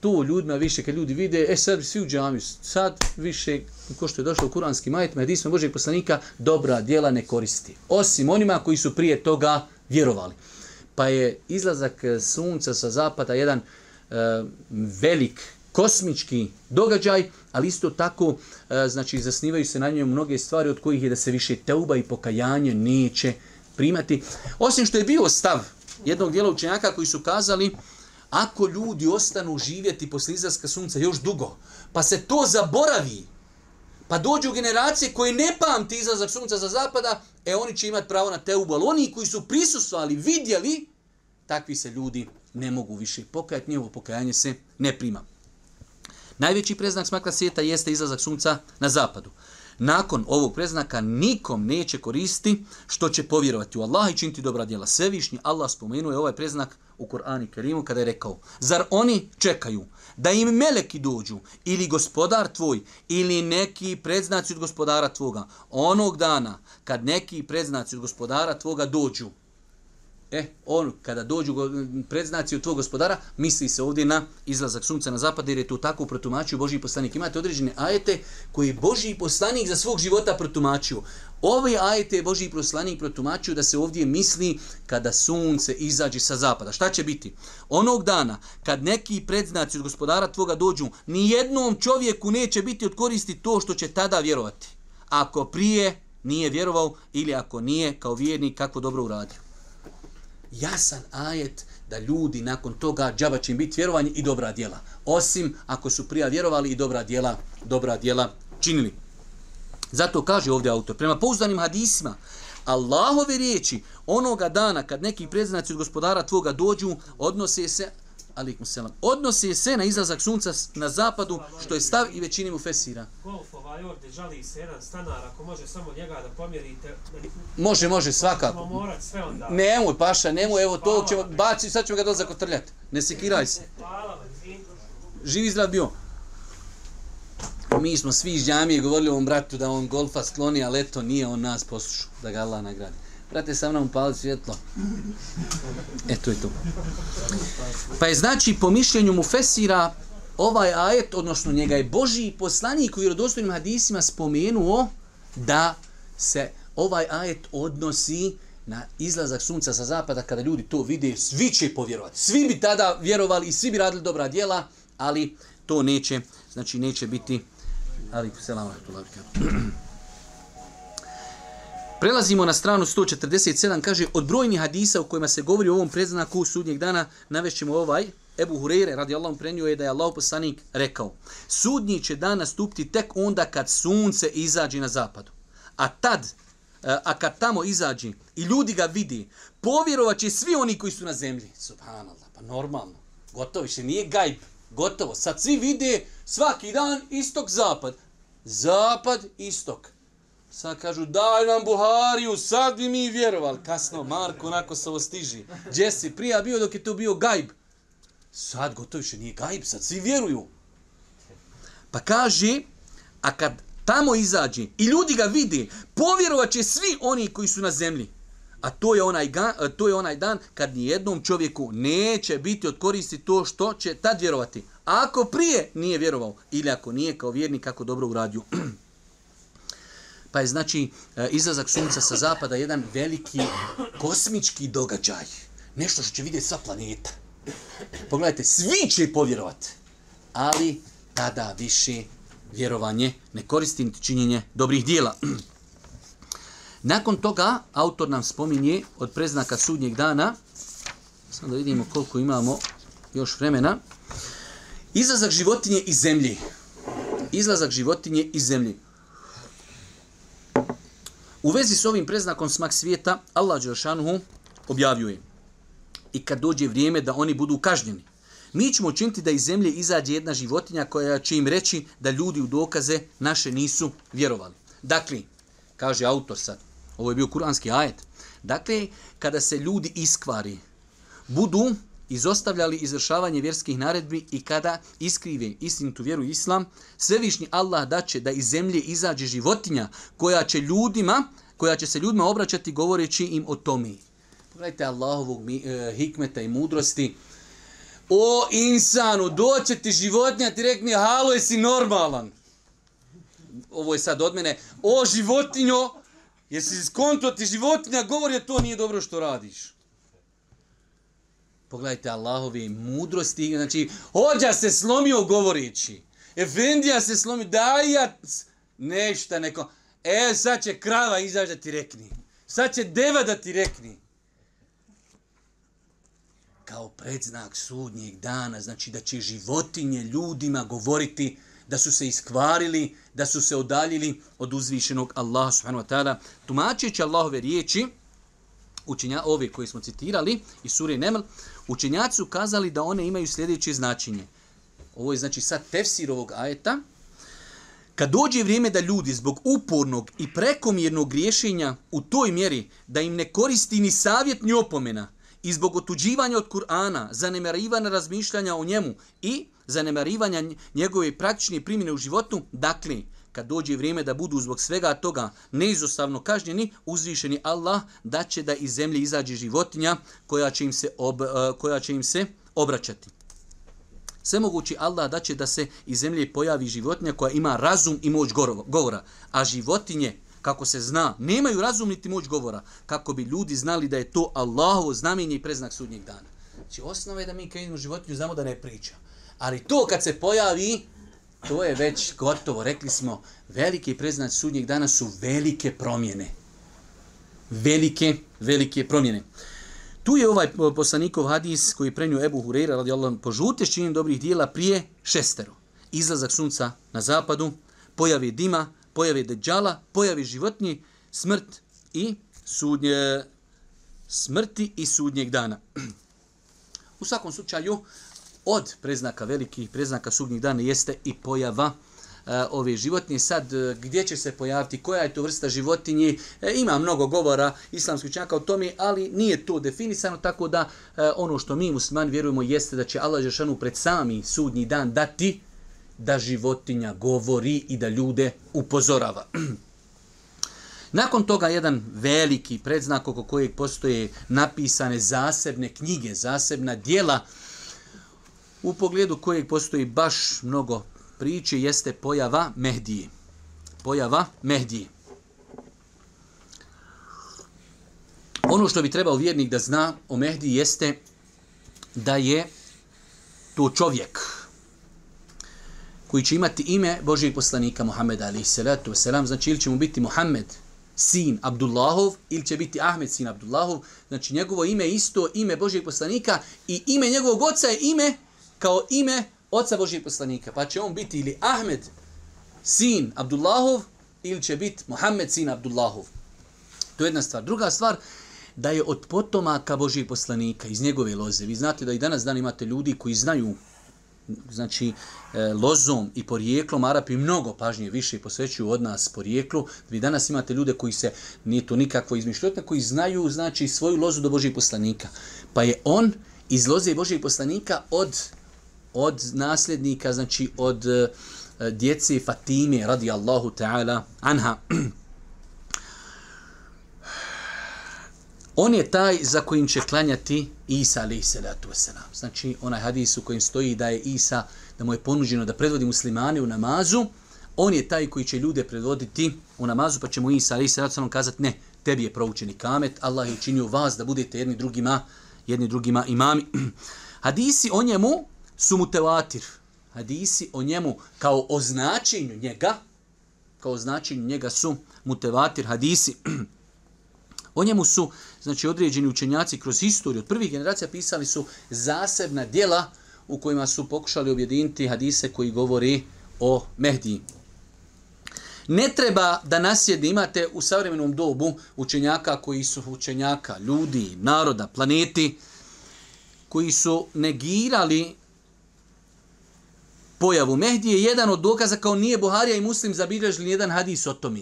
To ljudima više, kad ljudi vide, e sad svi u džamiju, sad više, ko što je došlo u kuranski majet, medismo Božeg poslanika, dobra djela ne koristi. Osim onima koji su prije toga vjerovali. Pa je izlazak e, sunca sa zapada jedan e, velik kosmički događaj, ali isto tako, e, znači, zasnivaju se na njoj mnoge stvari od kojih je da se više teuba i pokajanje neće primati. Osim što je bio stav jednog dijela učenjaka koji su kazali ako ljudi ostanu živjeti posle izlaska sunca još dugo, pa se to zaboravi, pa dođu generacije koje ne pamti izlazak sunca za zapada, e oni će imati pravo na teubu, ali oni koji su prisustvali, vidjeli, takvi se ljudi ne mogu više pokajati, njihovo pokajanje se ne prima. Najveći preznak smakla svijeta jeste izlazak sunca na zapadu nakon ovog preznaka nikom neće koristi što će povjerovati u Allaha i činiti dobra djela. Svevišnji Allah spomenuje ovaj preznak u Kur'ani Kerimu kada je rekao Zar oni čekaju da im meleki dođu ili gospodar tvoj ili neki predznaci od gospodara tvoga onog dana kad neki predznaci od gospodara tvoga dođu E, on, kada dođu predznaci od tvog gospodara, misli se ovdje na izlazak sunca na zapad, jer je to tako protumačio Božji poslanik. Imate određene ajete koje je Božji poslanik za svog života protumačio. Ove ajete je Božji poslanik protumačio da se ovdje misli kada sunce izađe sa zapada. Šta će biti? Onog dana, kad neki predznaci od gospodara tvoga dođu, ni jednom čovjeku neće biti odkoristi to što će tada vjerovati. Ako prije nije vjerovao ili ako nije kao vjernik kako dobro uradio jasan ajet da ljudi nakon toga džaba će im biti vjerovanje i dobra djela. Osim ako su prija vjerovali i dobra djela, dobra djela činili. Zato kaže ovdje autor, prema pouzdanim hadisima, Allahove riječi onoga dana kad neki predznaci od gospodara tvoga dođu, odnose se alikum selam. Odnosi se na izlazak sunca na zapadu, što je stav i većini mu fesira. Golf ovaj ovdje žali se jedan stanar, ako može samo njega da pomjerite. Može, može, svakako. morat sve onda. Nemoj, paša, nemoj, evo to ćemo, baci, sad ćemo ga doza kotrljati. Ne sekiraj se. Živi zdrav bio. Mi smo svi iz džamije govorili ovom bratu da on golfa skloni, ali eto nije on nas poslušao, da ga Allah nagradi. Brate, sa mnom pali svjetlo. Eto je to. Pa je znači, po mišljenju mu Fesira, ovaj ajet, odnosno njega je Boži poslanik u vjerodostojnim hadisima spomenuo da se ovaj ajet odnosi na izlazak sunca sa zapada, kada ljudi to vide, svi će povjerovati. Svi bi tada vjerovali i svi bi radili dobra djela, ali to neće, znači neće biti... Ali, selam, Prelazimo na stranu 147, kaže, od brojnih hadisa u kojima se govori o ovom predznaku sudnjeg dana, navešćemo ovaj, Ebu Hureyre, radi Allahom, prenio je da je Allah poslanik rekao, sudnji će dan nastupiti tek onda kad sunce izađe na zapadu. A tad, e, a kad tamo izađe i ljudi ga vidi, povjerovat će svi oni koji su na zemlji. Subhanallah, pa normalno, gotovo više, nije gajb, gotovo. Sad svi vide svaki dan istok, zapad. Zapad-istok. Sad kažu, daj nam Buhariju, sad bi mi vjerovali. Kasno, Marko, onako se ovo stiži. Gdje si prija bio dok je to bio gajb? Sad gotovo više nije gajb, sad svi vjeruju. Pa kaže, a kad tamo izađe i ljudi ga vide, povjerovat će svi oni koji su na zemlji. A to je onaj, ga, to je onaj dan kad ni jednom čovjeku neće biti od koristi to što će tad vjerovati. A Ako prije nije vjerovao ili ako nije kao vjernik kako dobro uradio. [CLEARS THROAT] pa je znači e, izlazak sunca sa zapada jedan veliki kosmički događaj. Nešto što će vidjeti sva planeta. Pogledajte, svi će povjerovati. Ali tada više vjerovanje ne koristi niti činjenje dobrih dijela. [CLEARS THROAT] Nakon toga, autor nam spominje od preznaka sudnjeg dana, samo da vidimo koliko imamo još vremena, izlazak životinje iz zemlje. Izlazak životinje iz zemlje. U vezi s ovim preznakom smak svijeta, Allah Đelšanuhu objavljuje. I kad dođe vrijeme da oni budu kažnjeni, mi ćemo učiniti da iz zemlje izađe jedna životinja koja će im reći da ljudi u dokaze naše nisu vjerovali. Dakle, kaže autor sad, ovo je bio kuranski ajet, dakle, kada se ljudi iskvari, budu izostavljali izvršavanje vjerskih naredbi i kada iskrive istinitu vjeru islam, svevišnji Allah daće da iz zemlje izađe životinja koja će ljudima, koja će se ljudima obraćati govoreći im o tome. Pogledajte Allahovog mi, e, hikmeta i mudrosti. O insanu, doće ti životinja, ti rekni, halo, jesi normalan. Ovo je sad od mene. O životinjo, jesi skonto ti životinja, govori, to nije dobro što radiš. Pogledajte Allahove mudrosti, znači, hođa se slomio govoreći. Efendija se slomio, daj ja nešta neko. E, sad će krava izaći da ti rekni. Sad će deva da ti rekni. Kao predznak sudnjeg dana, znači da će životinje ljudima govoriti da su se iskvarili, da su se odaljili od uzvišenog Allaha subhanahu wa ta'ala. Tumačeći Allahove riječi, učenja ove koje smo citirali iz sure Neml, učenjaci su kazali da one imaju sljedeće značenje. Ovo je znači sad tefsir ovog ajeta. Kad dođe vrijeme da ljudi zbog upornog i prekomjernog griješenja u toj mjeri da im ne koristi ni savjet ni opomena i zbog otuđivanja od Kur'ana, zanemarivanja razmišljanja o njemu i zanemarivanja njegove praktične primjene u životu, dakle, kad dođe vrijeme da budu zbog svega toga neizostavno kažnjeni, uzvišeni Allah da će da iz zemlje izađe životinja koja će im se, ob, e, koja će im se obraćati. Sve mogući Allah da će da se iz zemlje pojavi životinja koja ima razum i moć govora. A životinje, kako se zna, nemaju razum niti moć govora. Kako bi ljudi znali da je to Allahovo znamenje i preznak sudnjeg dana. Znači osnova je da mi kad vidimo životinju znamo da ne priča. Ali to kad se pojavi, to je već gotovo. Rekli smo, veliki preznać sudnjeg dana su velike promjene. Velike, velike promjene. Tu je ovaj poslanikov hadis koji prenio Ebu Hureyra radi Allah po dobrih dijela prije šestero. Izlazak sunca na zapadu, pojave dima, pojave deđala, pojave životnji, smrt i sudnje, smrti i sudnjeg dana. [CLEARS THROAT] U svakom slučaju, od preznaka velikih preznaka sudnjih dana jeste i pojava e, ove životinje. Sad, e, gdje će se pojaviti, koja je to vrsta životinje, e, ima mnogo govora islamskih učenjaka o tome, ali nije to definisano, tako da e, ono što mi muslimani vjerujemo jeste da će Allah Žešanu pred sami sudnji dan dati da životinja govori i da ljude upozorava. [CLEARS THROAT] Nakon toga jedan veliki predznak oko kojeg postoje napisane zasebne knjige, zasebna dijela, u pogledu kojeg postoji baš mnogo priče, jeste pojava Mehdije. Pojava Mehdije. Ono što bi trebao vjernik da zna o Mehdi jeste da je to čovjek koji će imati ime Božijeg poslanika Muhammeda alaihi salatu wasalam, znači ili će mu biti Muhammed sin Abdullahov ili će biti Ahmed sin Abdullahov, znači njegovo ime isto ime Božijeg poslanika i ime njegovog oca je ime kao ime oca Božijeg poslanika. Pa će on biti ili Ahmed sin Abdullahov ili će biti Muhammed sin Abdullahov. To je jedna stvar. Druga stvar, da je od potomaka Božijeg poslanika iz njegove loze. Vi znate da i danas dan imate ljudi koji znaju znači e, lozom i porijeklom Arapi mnogo pažnje više posvećuju od nas porijeklu. Vi danas imate ljude koji se nije to nikakvo izmišljotno, koji znaju znači svoju lozu do Božijeg poslanika. Pa je on iz loze Božijeg poslanika od od nasljednika, znači od uh, djece Fatime radijallahu ta'ala anha. On je taj za kojim će klanjati Isa alaih salatu wasalam. Znači onaj hadis u kojim stoji da je Isa, da mu je ponuđeno da predvodi muslimane u namazu, on je taj koji će ljude predvoditi u namazu, pa će mu Isa alaih salatu wasalam kazati ne, tebi je proučeni kamet, Allah je činio vas da budete jedni drugima, jedni drugima imami. [CLEARS THROAT] Hadisi o njemu su mutevatir. Hadisi o njemu kao o značenju njega, kao o značenju njega su mutevatir hadisi. [CLEARS THROAT] o njemu su, znači, određeni učenjaci kroz istoriju od prvih generacija pisali su zasebna dijela u kojima su pokušali objediniti hadise koji govori o Mehdiji. Ne treba da nasjedi imate u savremenom dobu učenjaka koji su učenjaka, ljudi, naroda, planeti, koji su negirali pojavu Mehdi je jedan od dokaza kao nije Buharija i Muslim zabilježili jedan hadis o tome.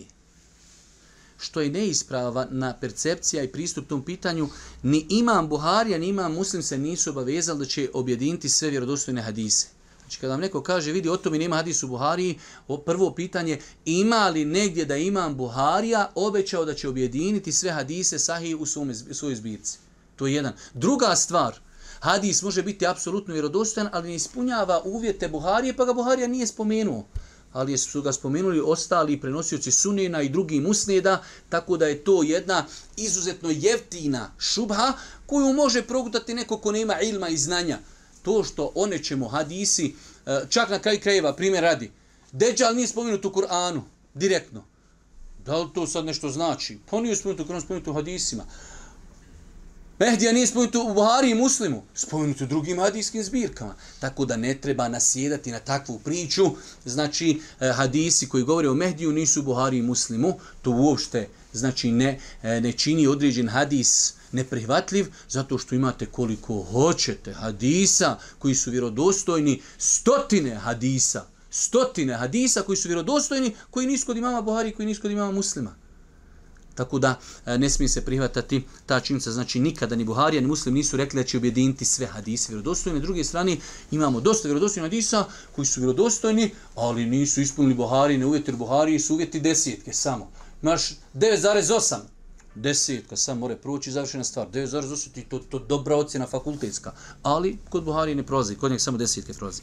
Što je neispravna na percepcija i pristup tom pitanju, ni imam Buharija, ni imam Muslim se nisu obavezali da će objediniti sve vjerodostojne hadise. Znači kada vam neko kaže, vidi, o tome nema hadis u Buhariji, prvo pitanje, ima li negdje da imam Buharija obećao da će objediniti sve hadise sahih u svojoj zbirci? To je jedan. Druga stvar, hadis može biti apsolutno vjerodostojan, ali ne ispunjava uvjete Buharije, pa ga Buharija nije spomenuo. Ali su ga spomenuli ostali prenosioci sunena i drugi musneda, tako da je to jedna izuzetno jeftina šubha koju može progutati neko ko nema ilma i znanja. To što one ćemo hadisi, e, čak na kraj krajeva, primjer radi, Deđal nije spomenut u Kur'anu, direktno. Da li to sad nešto znači? Pa nije spomenut u Kur'anu, spomenut u hadisima. Mehdija nije spomenut u Buhari i Muslimu, spomenut u drugim hadijskim zbirkama. Tako da ne treba nasjedati na takvu priču. Znači, eh, hadisi koji govore o Mehdiju nisu u Buhari i Muslimu. To uopšte znači, ne, eh, ne čini određen hadis neprihvatljiv, zato što imate koliko hoćete hadisa koji su vjerodostojni, stotine hadisa, stotine hadisa koji su vjerodostojni, koji nisu kod imama Buhari, koji nisu kod imama muslima. Tako da e, ne smije se prihvatati ta činjenica, znači nikada ni Buharija ni Muslim nisu rekli da će objediniti sve hadise vjerodostojne. Na druge strane imamo dosta vjerodostojnih hadisa koji su vjerodostojni, ali nisu ispunili Buharije, ne uvjeti Buharije su uvjeti desetke samo. Imaš 9,8 desetka, sam more proći završena stvar. 9,8 to, to dobra ocjena fakultetska. Ali kod Buhari ne prolazi, kod njeg samo desetke prolazi.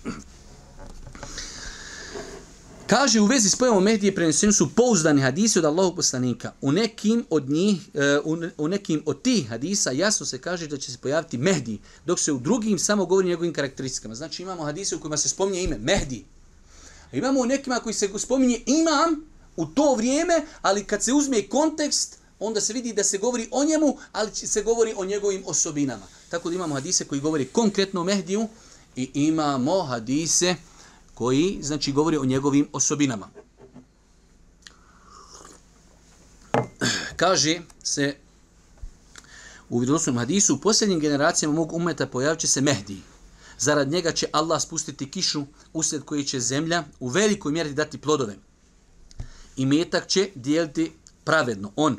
Kaže u vezi s pojavom Mehdije preneseni su pouzdani hadisi od Allahog poslanika. U nekim od njih, e, u nekim od tih hadisa jasno se kaže da će se pojaviti Mehdi, dok se u drugim samo govori njegovim karakteristikama. Znači imamo hadise u kojima se spominje ime Mehdi. A imamo u nekima koji se spominje imam u to vrijeme, ali kad se uzme kontekst, onda se vidi da se govori o njemu, ali se govori o njegovim osobinama. Tako da imamo hadise koji govori konkretno o Mehdiju i imamo hadise koji znači govori o njegovim osobinama. Kaže se u vjerodostojnom hadisu u posljednjim generacijama mog umeta pojavit se Mehdi. Zarad njega će Allah spustiti kišu usled koje će zemlja u velikoj mjeri dati plodove. I metak će dijeliti pravedno. On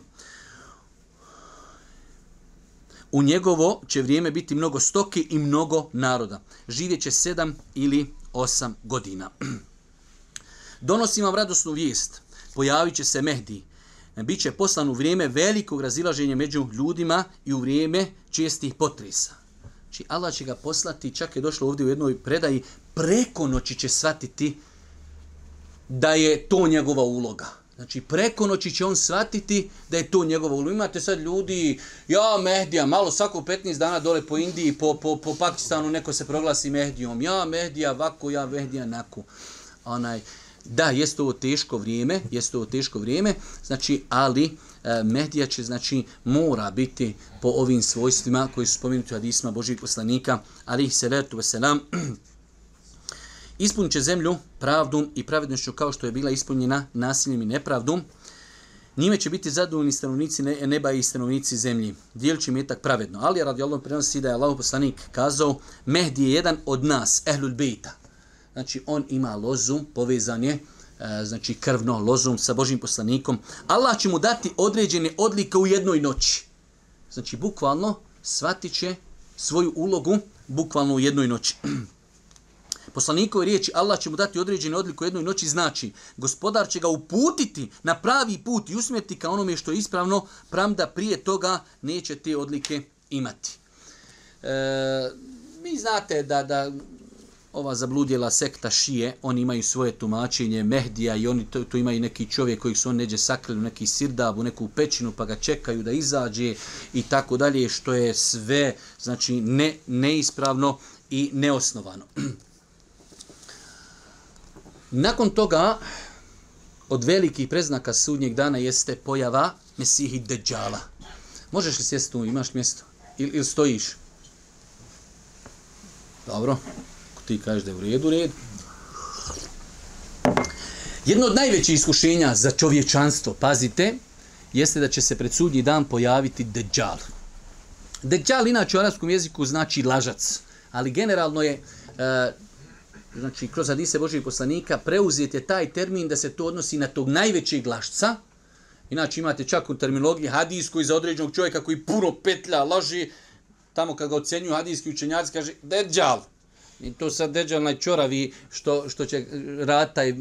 u njegovo će vrijeme biti mnogo stoke i mnogo naroda. Živjet će sedam ili 8 godina. [CLEARS THROAT] Donosim vam radosnu vijest. Pojavit će se Mehdi. Biće poslan u vrijeme velikog razilaženja među ljudima i u vrijeme čestih potresa. Znači, Allah će ga poslati, čak je došlo ovdje u jednoj predaji, preko noći će shvatiti da je to njegova uloga. Znači, preko noći će on shvatiti da je to njegovo ulo. Imate sad ljudi, ja Mehdija, malo svako 15 dana dole po Indiji, po, po, po Pakistanu neko se proglasi Mehdijom. Ja Mehdija, vako, ja Mehdija, nako. Onaj, da, jeste ovo teško vrijeme, jeste ovo teško vrijeme, znači, ali e, Mehdija će, znači, mora biti po ovim svojstvima koji su spomenuti u hadisma Božih poslanika, ali ih se vertu veselam, ispunit će zemlju pravdom i pravednošću kao što je bila ispunjena nasiljem i nepravdom. Njime će biti zadovoljni stanovnici neba i stanovnici zemlji. Dijelit će metak pravedno. Ali radi Allah prenosi da je Allah poslanik kazao Mehdi je jedan od nas, ehlul bejta. Znači on ima lozu, povezan je, e, znači krvno lozom sa Božim poslanikom. Allah će mu dati određene odlike u jednoj noći. Znači bukvalno shvatit će svoju ulogu bukvalno u jednoj noći. [CLEARS THROAT] Poslanikove riječi Allah će mu dati određene odliku jednoj noći znači gospodar će ga uputiti na pravi put i usmjeriti ka onome što je ispravno pram da prije toga neće te odlike imati. E, vi znate da, da ova zabludjela sekta šije, oni imaju svoje tumačenje Mehdija i oni to, to imaju neki čovjek koji su on neđe sakrili u neki sirdab, u neku pećinu pa ga čekaju da izađe i tako dalje što je sve znači ne, neispravno i neosnovano. Nakon toga, od velikih preznaka sudnjeg dana jeste pojava Mesihi Dejjala. Možeš li sjesti tu, imaš mjesto? Ili, ili stojiš? Dobro, ako ti kažeš da je u redu, red. Jedno od najvećih iskušenja za čovječanstvo, pazite, jeste da će se pred sudnji dan pojaviti Dejjal. Dejjal inače u arabskom jeziku znači lažac, ali generalno je uh, znači kroz hadise Božijeg poslanika, preuzet je taj termin da se to odnosi na tog najvećeg glašca. Inače imate čak u terminologiji hadijskoj za određenog čovjeka koji puno petlja, laži, tamo kad ga ocenjuju hadijski učenjaci, kaže, deđal. I to sad deđal najčoravi što, što će rata taj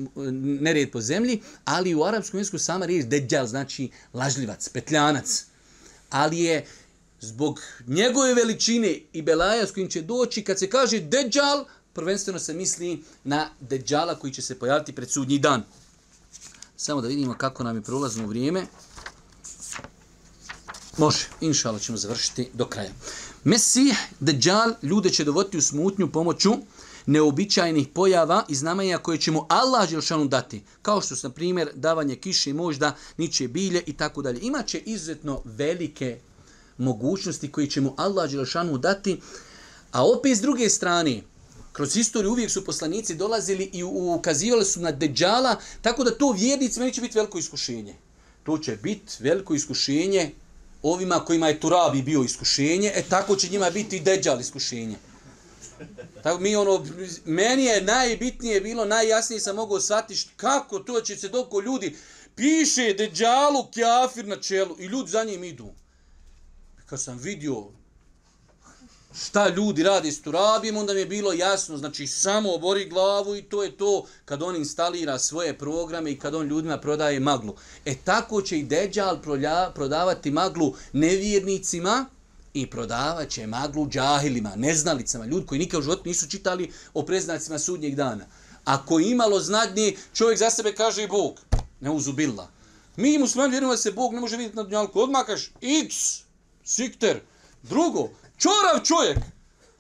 nered po zemlji, ali u arapskom jeziku sama riječ deđal znači lažljivac, petljanac. Ali je zbog njegove veličine i belaja s kojim će doći, kad se kaže deđal, prvenstveno se misli na deđala koji će se pojaviti pred sudnji dan. Samo da vidimo kako nam je prolazno vrijeme. Može, inšala ćemo završiti do kraja. Mesih, deđal, ljude će dovoditi u smutnju pomoću neobičajnih pojava i znamenja koje će mu Allah Đelšanu dati. Kao što su, na primjer, davanje kiše, možda, niče bilje i tako dalje. Imaće izuzetno velike mogućnosti koje će mu Allah Đelšanu dati, a opet s druge strane, kroz istoriju uvijek su poslanici dolazili i ukazivali su na deđala, tako da to vjernicima neće biti veliko iskušenje. To će biti veliko iskušenje ovima kojima je Turabi bio iskušenje, e tako će njima biti i deđal iskušenje. Tako mi ono, meni je najbitnije bilo, najjasnije sam mogao shvatiti kako to će se doko ljudi piše deđalu kjafir na čelu i ljudi za njim idu. Kad sam vidio šta ljudi radi s Turabijom, onda mi je bilo jasno, znači samo obori glavu i to je to kad on instalira svoje programe i kad on ljudima prodaje maglu. E tako će i Deđal prolja, prodavati maglu nevjernicima i prodavat će maglu džahilima, neznalicama, ljudi koji nikad u životu nisu čitali o preznacima sudnjeg dana. Ako je imalo znadnje, čovjek za sebe kaže i Bog. Ne uzubila. Mi muslimani vjerujemo da se Bog ne može vidjeti na dunjalku. Odmah kažeš X, sikter. Drugo, čorav čovjek.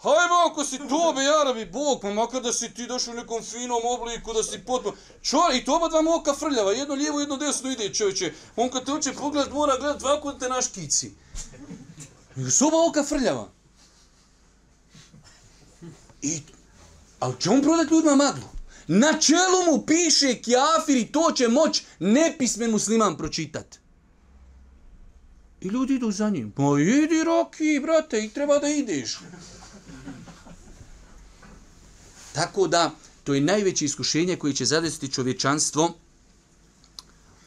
Hajmo ako si tobe, jarabi, Bog, pa makar da si ti došao u nekom finom obliku, da si potpuno... Čor, i to oba dva moka frljava, jedno lijevo, jedno desno ide čovječe. On kad te uče pogled, mora gledat ovako da te naškici. I su oba oka frljava. I, ali će on prodat ljudima maglu? Na čelu mu piše kjafir i to će moć nepismen musliman pročitat. I ljudi idu za njim. Pa idi Roki, brate, i treba da ideš. Tako da, to je najveće iskušenje koje će zadesiti čovječanstvo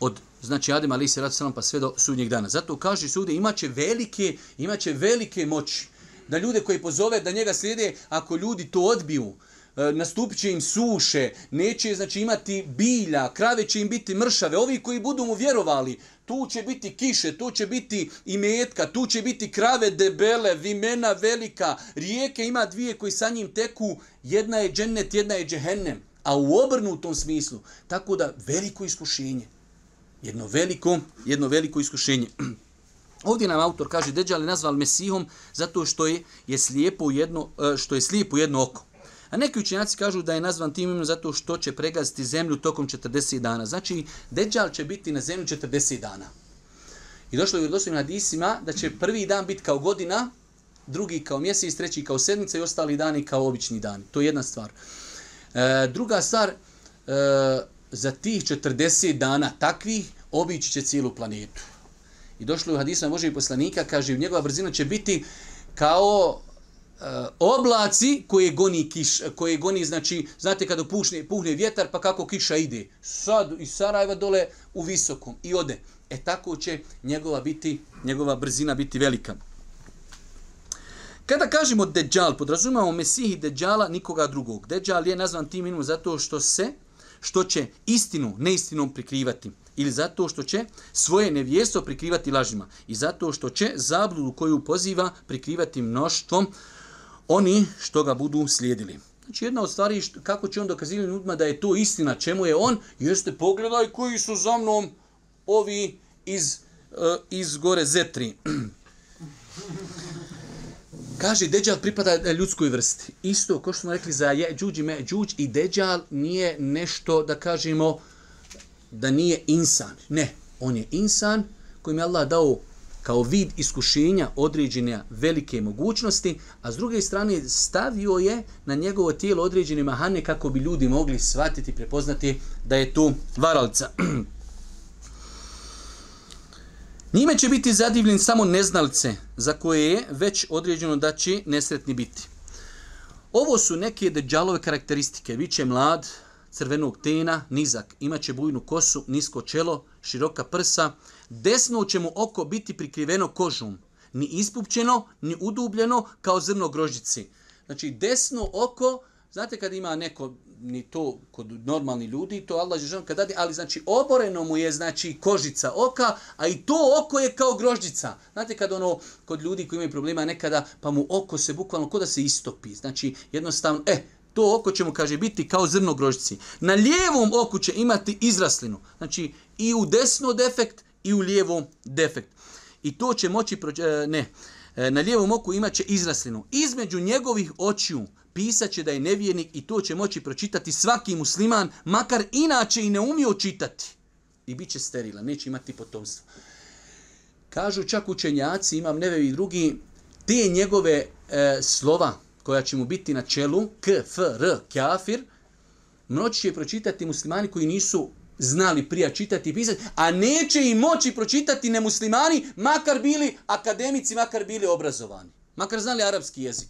od znači Adem ali se Salam pa sve do sudnjeg dana. Zato kaže sude imaće velike, imaće velike moći da ljude koji pozove da njega slijede, ako ljudi to odbiju, e, nastupit će im suše, neće znači imati bilja, krave će im biti mršave, ovi koji budu mu vjerovali, tu će biti kiše, tu će biti i metka, tu će biti krave debele, vimena velika, rijeke ima dvije koji sa njim teku, jedna je džennet, jedna je džehennem, a u obrnutom smislu, tako da veliko iskušenje. Jedno veliko, jedno veliko iskušenje. [CLEARS THROAT] Ovdje nam autor kaže Deđal je nazval Mesihom zato što je, je slijepo u jedno, e, što je slijep u jedno oko. A neki učenjaci kažu da je nazvan tim imenom zato što će pregaziti zemlju tokom 40 dana. Znači, Deđal će biti na zemlju 40 dana. I došlo je u vjerodostojnim hadisima da će prvi dan biti kao godina, drugi kao mjesec, treći kao sedmica i ostali dani kao obični dani. To je jedna stvar. E, druga stvar, e, za tih 40 dana takvih obići će cijelu planetu. I došlo je u hadisima Božeg poslanika, kaže, njegova brzina će biti kao Eh, oblaci koje goni kiš, koje goni, znači, znate kada pušne, puhne vjetar, pa kako kiša ide. Sad iz Sarajeva dole u visokom i ode. E tako će njegova biti, njegova brzina biti velika. Kada kažemo Deđal, podrazumamo Mesihi Deđala, nikoga drugog. Deđal je nazvan tim imenom zato što se, što će istinu neistinom prikrivati ili zato što će svoje nevjesto prikrivati lažima i zato što će zabludu koju poziva prikrivati mnoštvom oni što ga budu slijedili. Znači jedna od stvari što, kako će on dokazivati ljudima da je to istina, čemu je on, jeste pogledaj koji su za mnom ovi iz, uh, iz gore Zetri. [CLEARS THROAT] Kaže, Deđal pripada ljudskoj vrsti. Isto, kao što smo rekli za je, i me, džuđ i Deđal nije nešto, da kažemo, da nije insan. Ne, on je insan kojim je Allah dao kao vid iskušenja određene velike mogućnosti, a s druge strane stavio je na njegovo tijelo određene mahane kako bi ljudi mogli shvatiti i prepoznati da je to varalca. [CLEARS THROAT] Njime će biti zadivljen samo neznalce za koje je već određeno da će nesretni biti. Ovo su neke deđalove karakteristike. Biće mlad, crvenog tena, nizak, imaće bujnu kosu, nisko čelo, široka prsa, desno će mu oko biti prikriveno kožom, ni ispupćeno, ni udubljeno kao zrno grožici. Znači, desno oko, znate kad ima neko, ni to kod normalni ljudi, to Allah je želom kad dadi, ali znači oboreno mu je znači kožica oka, a i to oko je kao grožđica. Znate kad ono, kod ljudi koji imaju problema nekada, pa mu oko se bukvalno kod da se istopi. Znači, jednostavno, e, to oko će mu, kaže, biti kao zrno grožđici. Na lijevom oku će imati izraslinu. Znači, i u desno defekt, i u lijevom defekt. I to će moći, prođe, e, ne, e, na lijevom oku imaće izraslinu. Između njegovih očiju pisaće da je nevjernik i to će moći pročitati svaki musliman, makar inače i ne umio čitati. I bit će sterilan, neće imati potomstvo. Kažu čak učenjaci, imam neve i drugi, te njegove e, slova koja će mu biti na čelu, k, f, r, kafir, mnoći će pročitati muslimani koji nisu znali prija čitati i pisati, a neće i moći pročitati nemuslimani, makar bili akademici, makar bili obrazovani. Makar znali arapski jezik.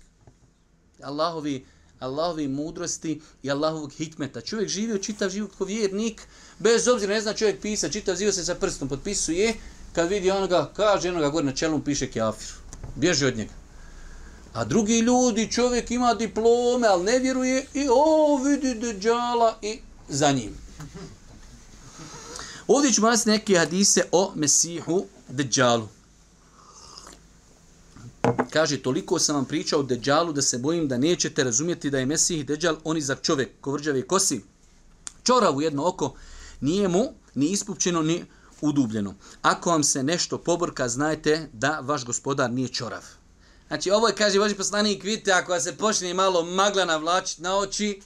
Allahovi, Allahovi mudrosti i Allahovog hikmeta. Čovjek živio čitav život kao vjernik, bez obzira, ne zna čovjek pisa, čitav život se sa prstom potpisuje, kad vidi onoga, kaže onoga gore na čelu, piše kafir. Bježi od njega. A drugi ljudi, čovjek ima diplome, ali ne vjeruje i o, vidi deđala i za njim. Ovdje ćemo nas neke hadise o Mesihu Dejjalu. Kaže, toliko sam vam pričao o Dejjalu da se bojim da nećete razumjeti da je Mesih Dejjal on za čovjek, kovrđave kosi. Čorav u jedno oko nije mu ni ispupčeno ni udubljeno. Ako vam se nešto poborka, znajte da vaš gospodar nije čorav. Znači, ovo je, kaže, Boži poslanik, vidite, ako se počne malo magla navlačiti na oči,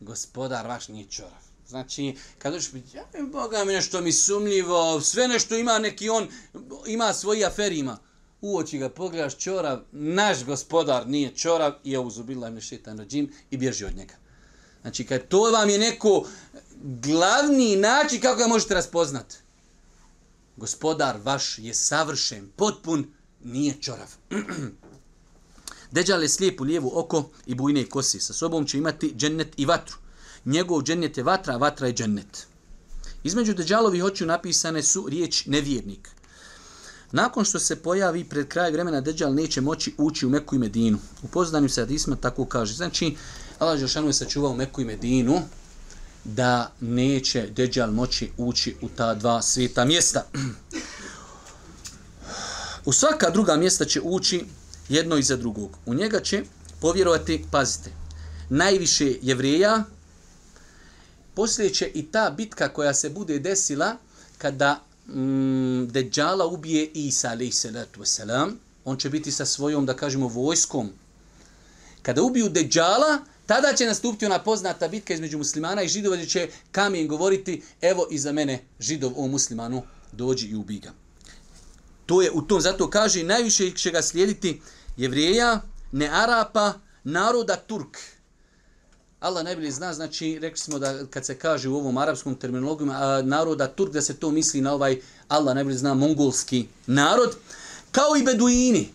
gospodar vaš nije čorav. Znači, kad dođeš biti, ja, Boga mi nešto mi sumljivo, sve nešto ima neki on, ima svoji aferi ima. U oči ga pogledaš čorav, naš gospodar nije čorav, i je uzubila im šetan rođim i bježi od njega. Znači, kad to vam je neko glavni način kako ga možete raspoznat. Gospodar vaš je savršen, potpun, nije čorav. [CLEARS THROAT] Deđal je slijep u lijevu oko i bujne kosi. Sa sobom će imati džennet i vatru. Njegov džennet je vatra, vatra je džennet. Između Deđalovi očiju napisane su riječ nevjernik. Nakon što se pojavi pred kraj vremena, Deđal neće moći ući u Meku i Medinu. U poznanju se Adisma tako kaže. Znači, Allah Žešanu je sačuvao Meku i Medinu da neće Deđal moći ući u ta dva svijeta mjesta. U svaka druga mjesta će ući jedno iza drugog. U njega će povjerovati, pazite, najviše jevreja, poslije će i ta bitka koja se bude desila kada mm, Deđala ubije Isa, alaih salatu wasalam, on će biti sa svojom, da kažemo, vojskom. Kada ubiju Deđala, tada će nastupiti ona poznata bitka između muslimana i židova, gdje će kamen govoriti, evo iza mene židov o muslimanu, dođi i ubij ga. To je u tom, zato kaže, najviše će ga slijediti jevrijeja, ne Arapa, naroda Turk. Allah najbolje zna, znači, rekli smo da kad se kaže u ovom arapskom terminologiju naroda Turk, da se to misli na ovaj, Allah najbolje zna, mongolski narod, kao i beduini.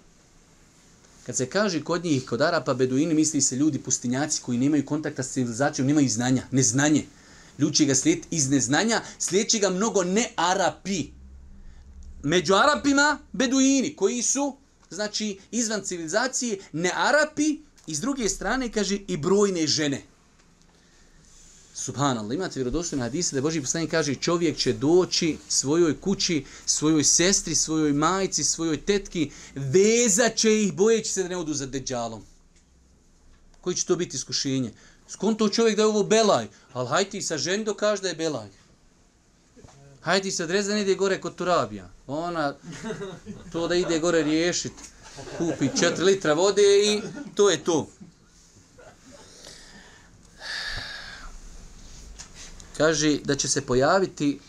Kad se kaže kod njih, kod Arapa, beduini, misli se ljudi pustinjaci koji nemaju kontakta s civilizacijom, nemaju znanja, neznanje. Ljudi će ga slijediti iz neznanja, slijedit ga mnogo ne Arapi. Među Arapima, beduini, koji su znači izvan civilizacije, ne Arapi, i s druge strane, kaže, i brojne žene. Subhanallah, imate vjerodostojne hadise da Boži poslanik kaže čovjek će doći svojoj kući, svojoj sestri, svojoj majci, svojoj tetki, vezat će ih bojeći se da ne odu za deđalom. Koji će to biti iskušenje? Skon to čovjek da je ovo belaj, ali hajti sa ženi dokaži da je belaj. Hajde ti odreza da ide gore kod Turabija. Ona to da ide gore riješiti. Kupi 4 litra vode i to je to. Kaže da će se pojaviti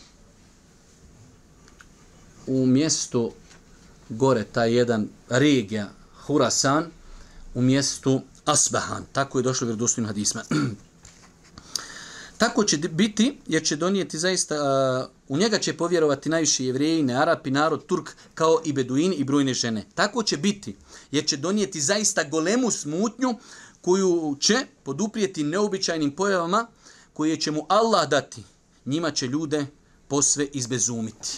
u mjestu gore taj jedan regija Hurasan u mjestu Asbahan. Tako je došlo vjerodostojnim hadisma. [CLEARS THROAT] Tako će biti, jer će donijeti zaista, uh, u njega će povjerovati najviše jevreji, ne Arapi, narod, Turk, kao i Beduini i brojne žene. Tako će biti, jer će donijeti zaista golemu smutnju koju će poduprijeti neobičajnim pojavama koje će mu Allah dati. Njima će ljude posve izbezumiti.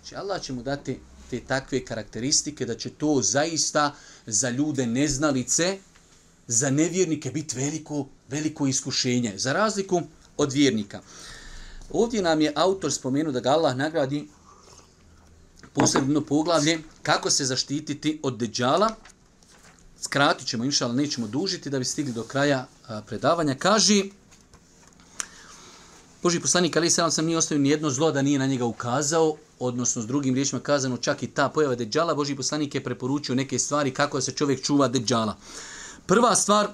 Znači Allah će mu dati te takve karakteristike da će to zaista za ljude neznalice, za nevjernike biti veliko, veliko iskušenje. Za razliku od vjernika. Ovdje nam je autor spomenuo da ga Allah nagradi posebno poglavlje kako se zaštititi od deđala. Skratit ćemo, inša, ali nećemo dužiti da bi stigli do kraja predavanja. Kaži, Boži poslanik, ali sam sam nije ostavio nijedno zlo da nije na njega ukazao, odnosno s drugim riječima kazano čak i ta pojava deđala, Boži poslanik je preporučio neke stvari kako se čovjek čuva deđala. Prva stvar,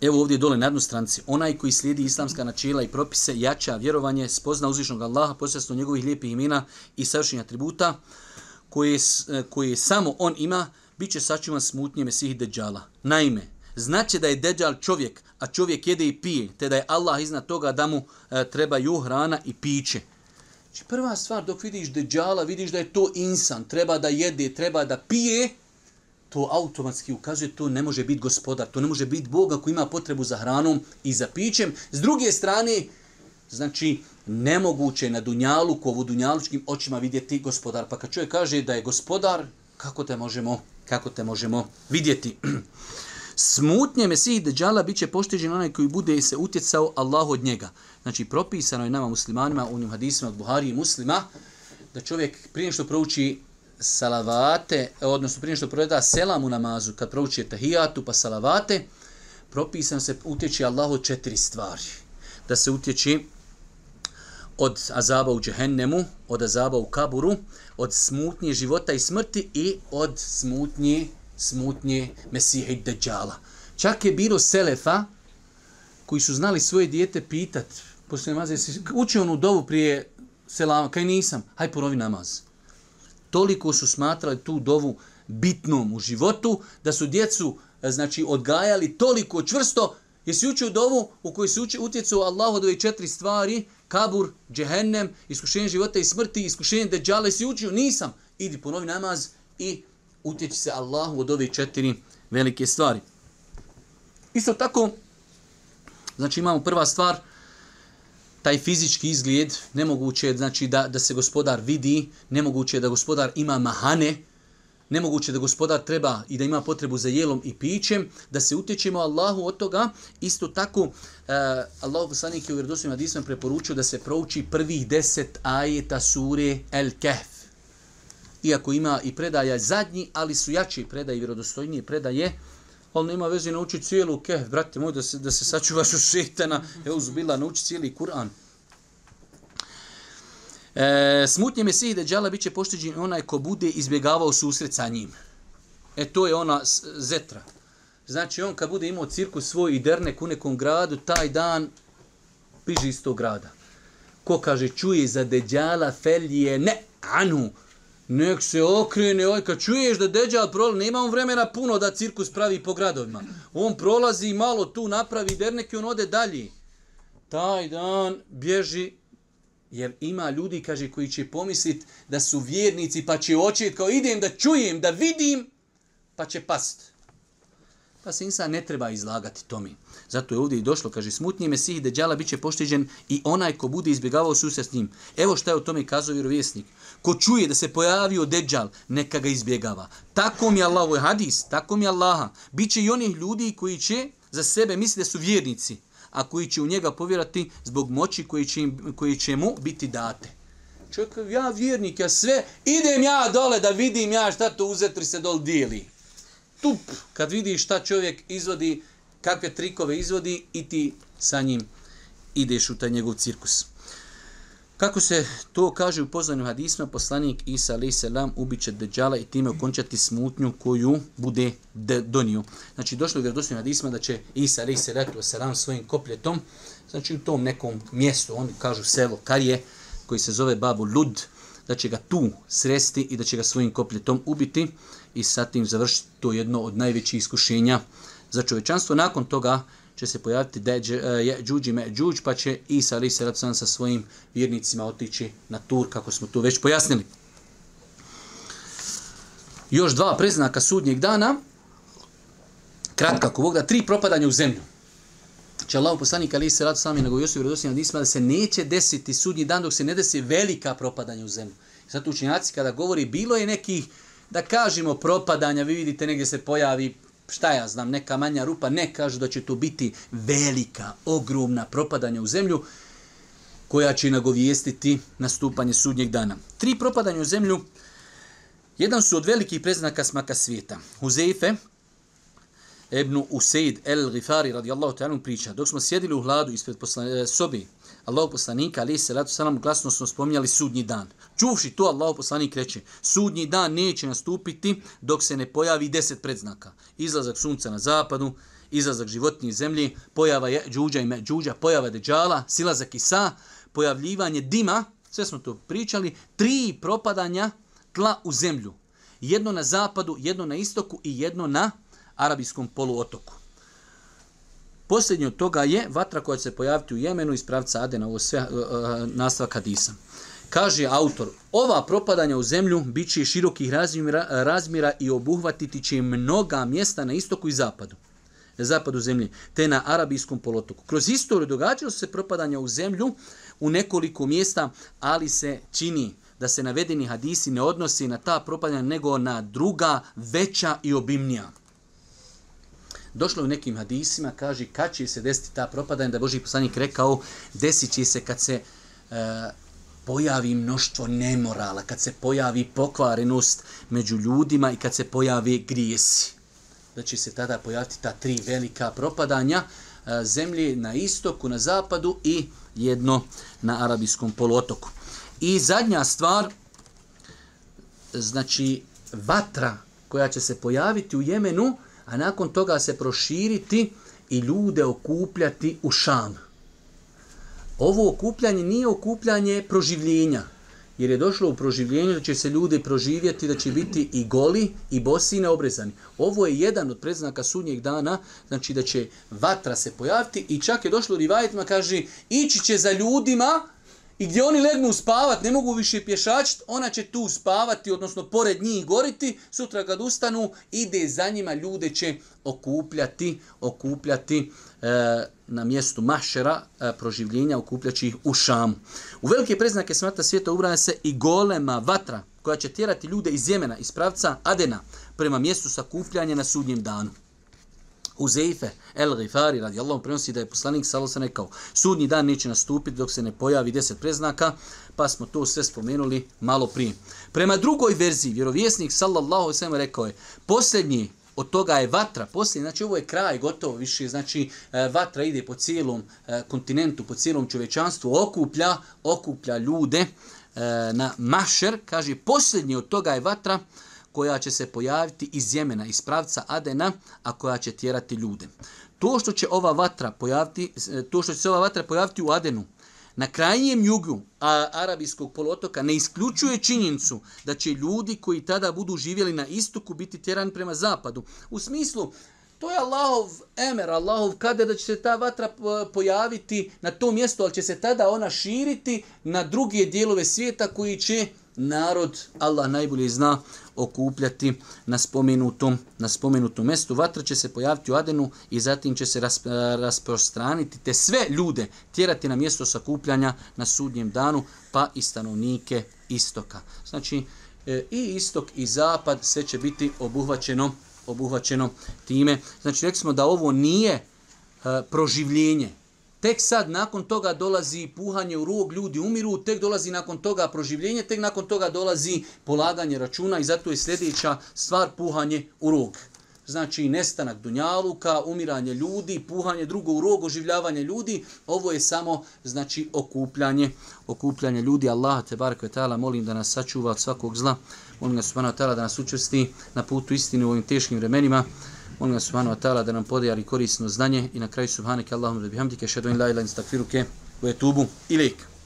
Evo ovdje dole na jednu stranci. Onaj koji slijedi islamska načela i propise, jača vjerovanje, spozna uzvišnog Allaha, posljedstvo njegovih lijepih imena i savršenja atributa, koje, eh, koje samo on ima, bit će sačuvan smutnjeme svih deđala. Naime, znaće da je deđal čovjek, a čovjek jede i pije, te da je Allah iznad toga da mu e, trebaju hrana i piće. Znači, prva stvar, dok vidiš deđala, vidiš da je to insan, treba da jede, treba da pije, to automatski ukazuje, to ne može biti gospodar, to ne može biti Bog ako ima potrebu za hranom i za pićem. S druge strane, znači, nemoguće je na dunjalu, ko u dunjalučkim očima vidjeti gospodar. Pa kad čovjek kaže da je gospodar, kako te možemo, kako te možemo vidjeti? [CLEARS THROAT] Smutnje Mesih Deđala bit će pošteđen onaj koji bude se utjecao Allahu od njega. Znači, propisano je nama muslimanima, u njim hadisima od Buhari i muslima, da čovjek prije što prouči salavate, odnosno prije što proveda selam u namazu, kad prouči tahijatu pa salavate, propisano se utječi Allahu od četiri stvari. Da se utječi od azaba u džehennemu, od azaba u kaburu, od smutnje života i smrti i od smutnje, smutnje Mesiha i Dejjala. Čak je bilo selefa koji su znali svoje dijete pitat, poslije namaza, jesi učio onu dovu prije selama, kaj nisam, haj ponovi namaz. Toliko su smatrali tu dovu bitnom u životu, da su djecu e, znači, odgajali toliko čvrsto, jesi učio dovu u kojoj se utjecao Allah od ove četiri stvari, kabur, džehennem, iskušenje života i smrti, iskušenje deđale, jesi učio? Nisam. Idi ponovi namaz i utječi se Allahu od ove četiri velike stvari. Isto tako, znači imamo prva stvar, taj fizički izgled, nemoguće je znači, da, da se gospodar vidi, nemoguće je da gospodar ima mahane, nemoguće da gospodar treba i da ima potrebu za jelom i pićem, da se utječemo Allahu od toga. Isto tako, eh, uh, Allah poslanik je u vjerodostojnim preporučio da se prouči prvih deset ajeta sure El Kehf. Iako ima i predaja zadnji, ali su jači predaje i vjerodostojnije predaje, ali nema veze naučiti cijelu keh, brate moj, da se, da se sačuvaš od šetana, evo zbila, nauči cijeli Kur'an. E, smutnje Mesih Deđala bit će pošteđen onaj ko bude izbjegavao susret sa njim. E to je ona zetra. Znači on kad bude imao cirkus svoj i dernek u nekom gradu, taj dan piži iz tog grada. Ko kaže čuje za Deđala felje ne anu. Nek se okrene, oj, kad čuješ da Deđal prolazi, nema on vremena puno da cirkus pravi po gradovima. On prolazi malo tu, napravi dernek i on ode dalje. Taj dan bježi Jer ima ljudi, kaže, koji će pomislit da su vjernici, pa će očet kao idem da čujem, da vidim, pa će past. Pa se insan ne treba izlagati tomi. Zato je ovdje i došlo, kaže, smutnije Mesih Deđala bit će pošteđen i onaj ko bude izbjegavao susret s njim. Evo šta je o tome kazao vjerovjesnik. Ko čuje da se pojavio Deđal, neka ga izbjegava. Tako mi je Allah, ovo je hadis, tako mi je Allaha. Biće i onih ljudi koji će za sebe misli da su vjernici a koji će u njega povjerati zbog moći koji će, im, koji će mu biti date. Čovjek, ja vjernik, ja sve, idem ja dole da vidim ja šta to uzetri se dol dijeli. Tup, kad vidiš šta čovjek izvodi, kakve trikove izvodi i ti sa njim ideš u taj njegov cirkus. Kako se to kaže u poznanim hadisma, poslanik Isa alaih selam ubiće deđala i time okončati smutnju koju bude de donio. Znači, došlo je vjerodostojnim hadisma da će Isa alaih selam svojim kopljetom, znači u tom nekom mjestu, oni kažu selo Karije, koji se zove babu Lud, da će ga tu sresti i da će ga svojim kopljetom ubiti i sa tim završiti to jedno od najvećih iskušenja za čovečanstvo. Nakon toga, će se pojaviti Džuđ e, i Međuđ, pa će Isa ali se sa svojim vjernicima otići na tur, kako smo tu već pojasnili. Još dva preznaka sudnjeg dana, kratka, ako Bog da, tri propadanja u zemlju. Znači, Če Allah poslanik ali se ratu sami nego Josif Vredosima nisma da se neće desiti sudnji dan dok se ne desi velika propadanja u zemlju. Zato učenjaci kada govori bilo je nekih, da kažemo, propadanja, vi vidite negdje se pojavi šta ja znam, neka manja rupa, ne kažu da će to biti velika, ogromna propadanja u zemlju koja će nagovijestiti nastupanje sudnjeg dana. Tri propadanja u zemlju, jedan su od velikih preznaka smaka svijeta. Huzeife, Ebnu Useid el Gifari radijallahu ta'ala priča, dok smo sjedili u hladu ispred posla, eh, sobi Allahu poslanika, ali se ratu salam, glasno smo spominjali sudnji dan. Čuvši to, Allahu poslanik reče, sudnji dan neće nastupiti dok se ne pojavi deset predznaka. Izlazak sunca na zapadu, izlazak životinje zemlje, pojava je džuđa i džuđa, pojava deđala, silazak isa, pojavljivanje dima, sve smo to pričali, tri propadanja tla u zemlju. Jedno na zapadu, jedno na istoku i jedno na arabijskom poluotoku. Posljednje od toga je vatra koja će se pojaviti u Jemenu iz pravca Adena, ovo sve uh, nastavak Hadisa. Kaže autor, ova propadanja u zemlju bit će širokih razmjera, razmjera i obuhvatiti će mnoga mjesta na istoku i zapadu zapadu zemlje, te na arabijskom polotoku. Kroz istoriju događalo se propadanja u zemlju u nekoliko mjesta, ali se čini da se navedeni hadisi ne odnosi na ta propadanja, nego na druga, veća i obimnija. Došlo u nekim hadisima, kaže, kad će se desiti ta propadanja, da je Boži poslanik rekao, desit će se kad se e, pojavi mnoštvo nemorala, kad se pojavi pokvarenost među ljudima i kad se pojavi grijesi. Da će se tada pojaviti ta tri velika propadanja e, zemlje na istoku, na zapadu i jedno na arabijskom polotoku. I zadnja stvar, znači vatra koja će se pojaviti u Jemenu, a nakon toga se proširiti i ljude okupljati u Šam. Ovo okupljanje nije okupljanje proživljenja, jer je došlo u proživljenju da će se ljudi proživjeti, da će biti i goli i bosi i neobrezani. Ovo je jedan od predznaka sudnjeg dana, znači da će vatra se pojaviti i čak je došlo u rivajetima, kaže, ići će za ljudima, I gdje oni legnu spavat, ne mogu više pješačiti, ona će tu spavati, odnosno pored njih goriti, sutra kad ustanu, ide za njima, ljude će okupljati, okupljati e, na mjestu mašera e, proživljenja, okupljaći ih u šamu. U velike preznake smrta svijeta ubraja se i golema vatra, koja će tjerati ljude iz Jemena, iz pravca Adena, prema mjestu sakupljanja na sudnjem danu. Huzeife el Gifari radijallahu prenosi da je poslanik sallallahu alejhi rekao sudnji dan neće nastupiti dok se ne pojavi deset preznaka pa smo to sve spomenuli malo prije. Prema drugoj verziji vjerovjesnik sallallahu alejhi ve rekao je posljednji od toga je vatra, poslije, znači ovo je kraj, gotovo više, znači e, vatra ide po cijelom e, kontinentu, po cijelom čovečanstvu, okuplja, okuplja ljude e, na mašer, kaže posljednji od toga je vatra, koja će se pojaviti iz Jemena, iz pravca Adena, a koja će tjerati ljude. To što će ova vatra pojaviti, to što će se ova vatra pojaviti u Adenu, na krajnjem jugu a, arabijskog polotoka ne isključuje činjenicu da će ljudi koji tada budu živjeli na istoku biti teran prema zapadu. U smislu, to je Allahov emer, Allahov kada da će se ta vatra pojaviti na tom mjestu, ali će se tada ona širiti na druge dijelove svijeta koji će narod, Allah najbolje zna, okupljati na spomenutom, na spomenutom mestu. Vatra će se pojaviti u Adenu i zatim će se rasp rasprostraniti te sve ljude tjerati na mjesto sakupljanja na sudnjem danu, pa i stanovnike istoka. Znači, e, i istok i zapad sve će biti obuhvaćeno obuhvaćeno time. Znači, rekli smo da ovo nije e, proživljenje, Tek sad nakon toga dolazi puhanje u rog, ljudi umiru, tek dolazi nakon toga proživljenje, tek nakon toga dolazi polaganje računa i zato je sljedeća stvar puhanje u rog. Znači nestanak dunjaluka, umiranje ljudi, puhanje drugo u rog, oživljavanje ljudi, ovo je samo znači okupljanje, okupljanje ljudi. Allah te barek ve taala molim da nas sačuva od svakog zla. Molim ga subhanahu taala da nas učvrsti na putu istine u ovim teškim vremenima. Molim vas subhanahu wa ta'ala da nam podijali korisno znanje i na kraju subhanike Allahumma da bihamdike šedu in la ila instakfiruke u etubu ilik.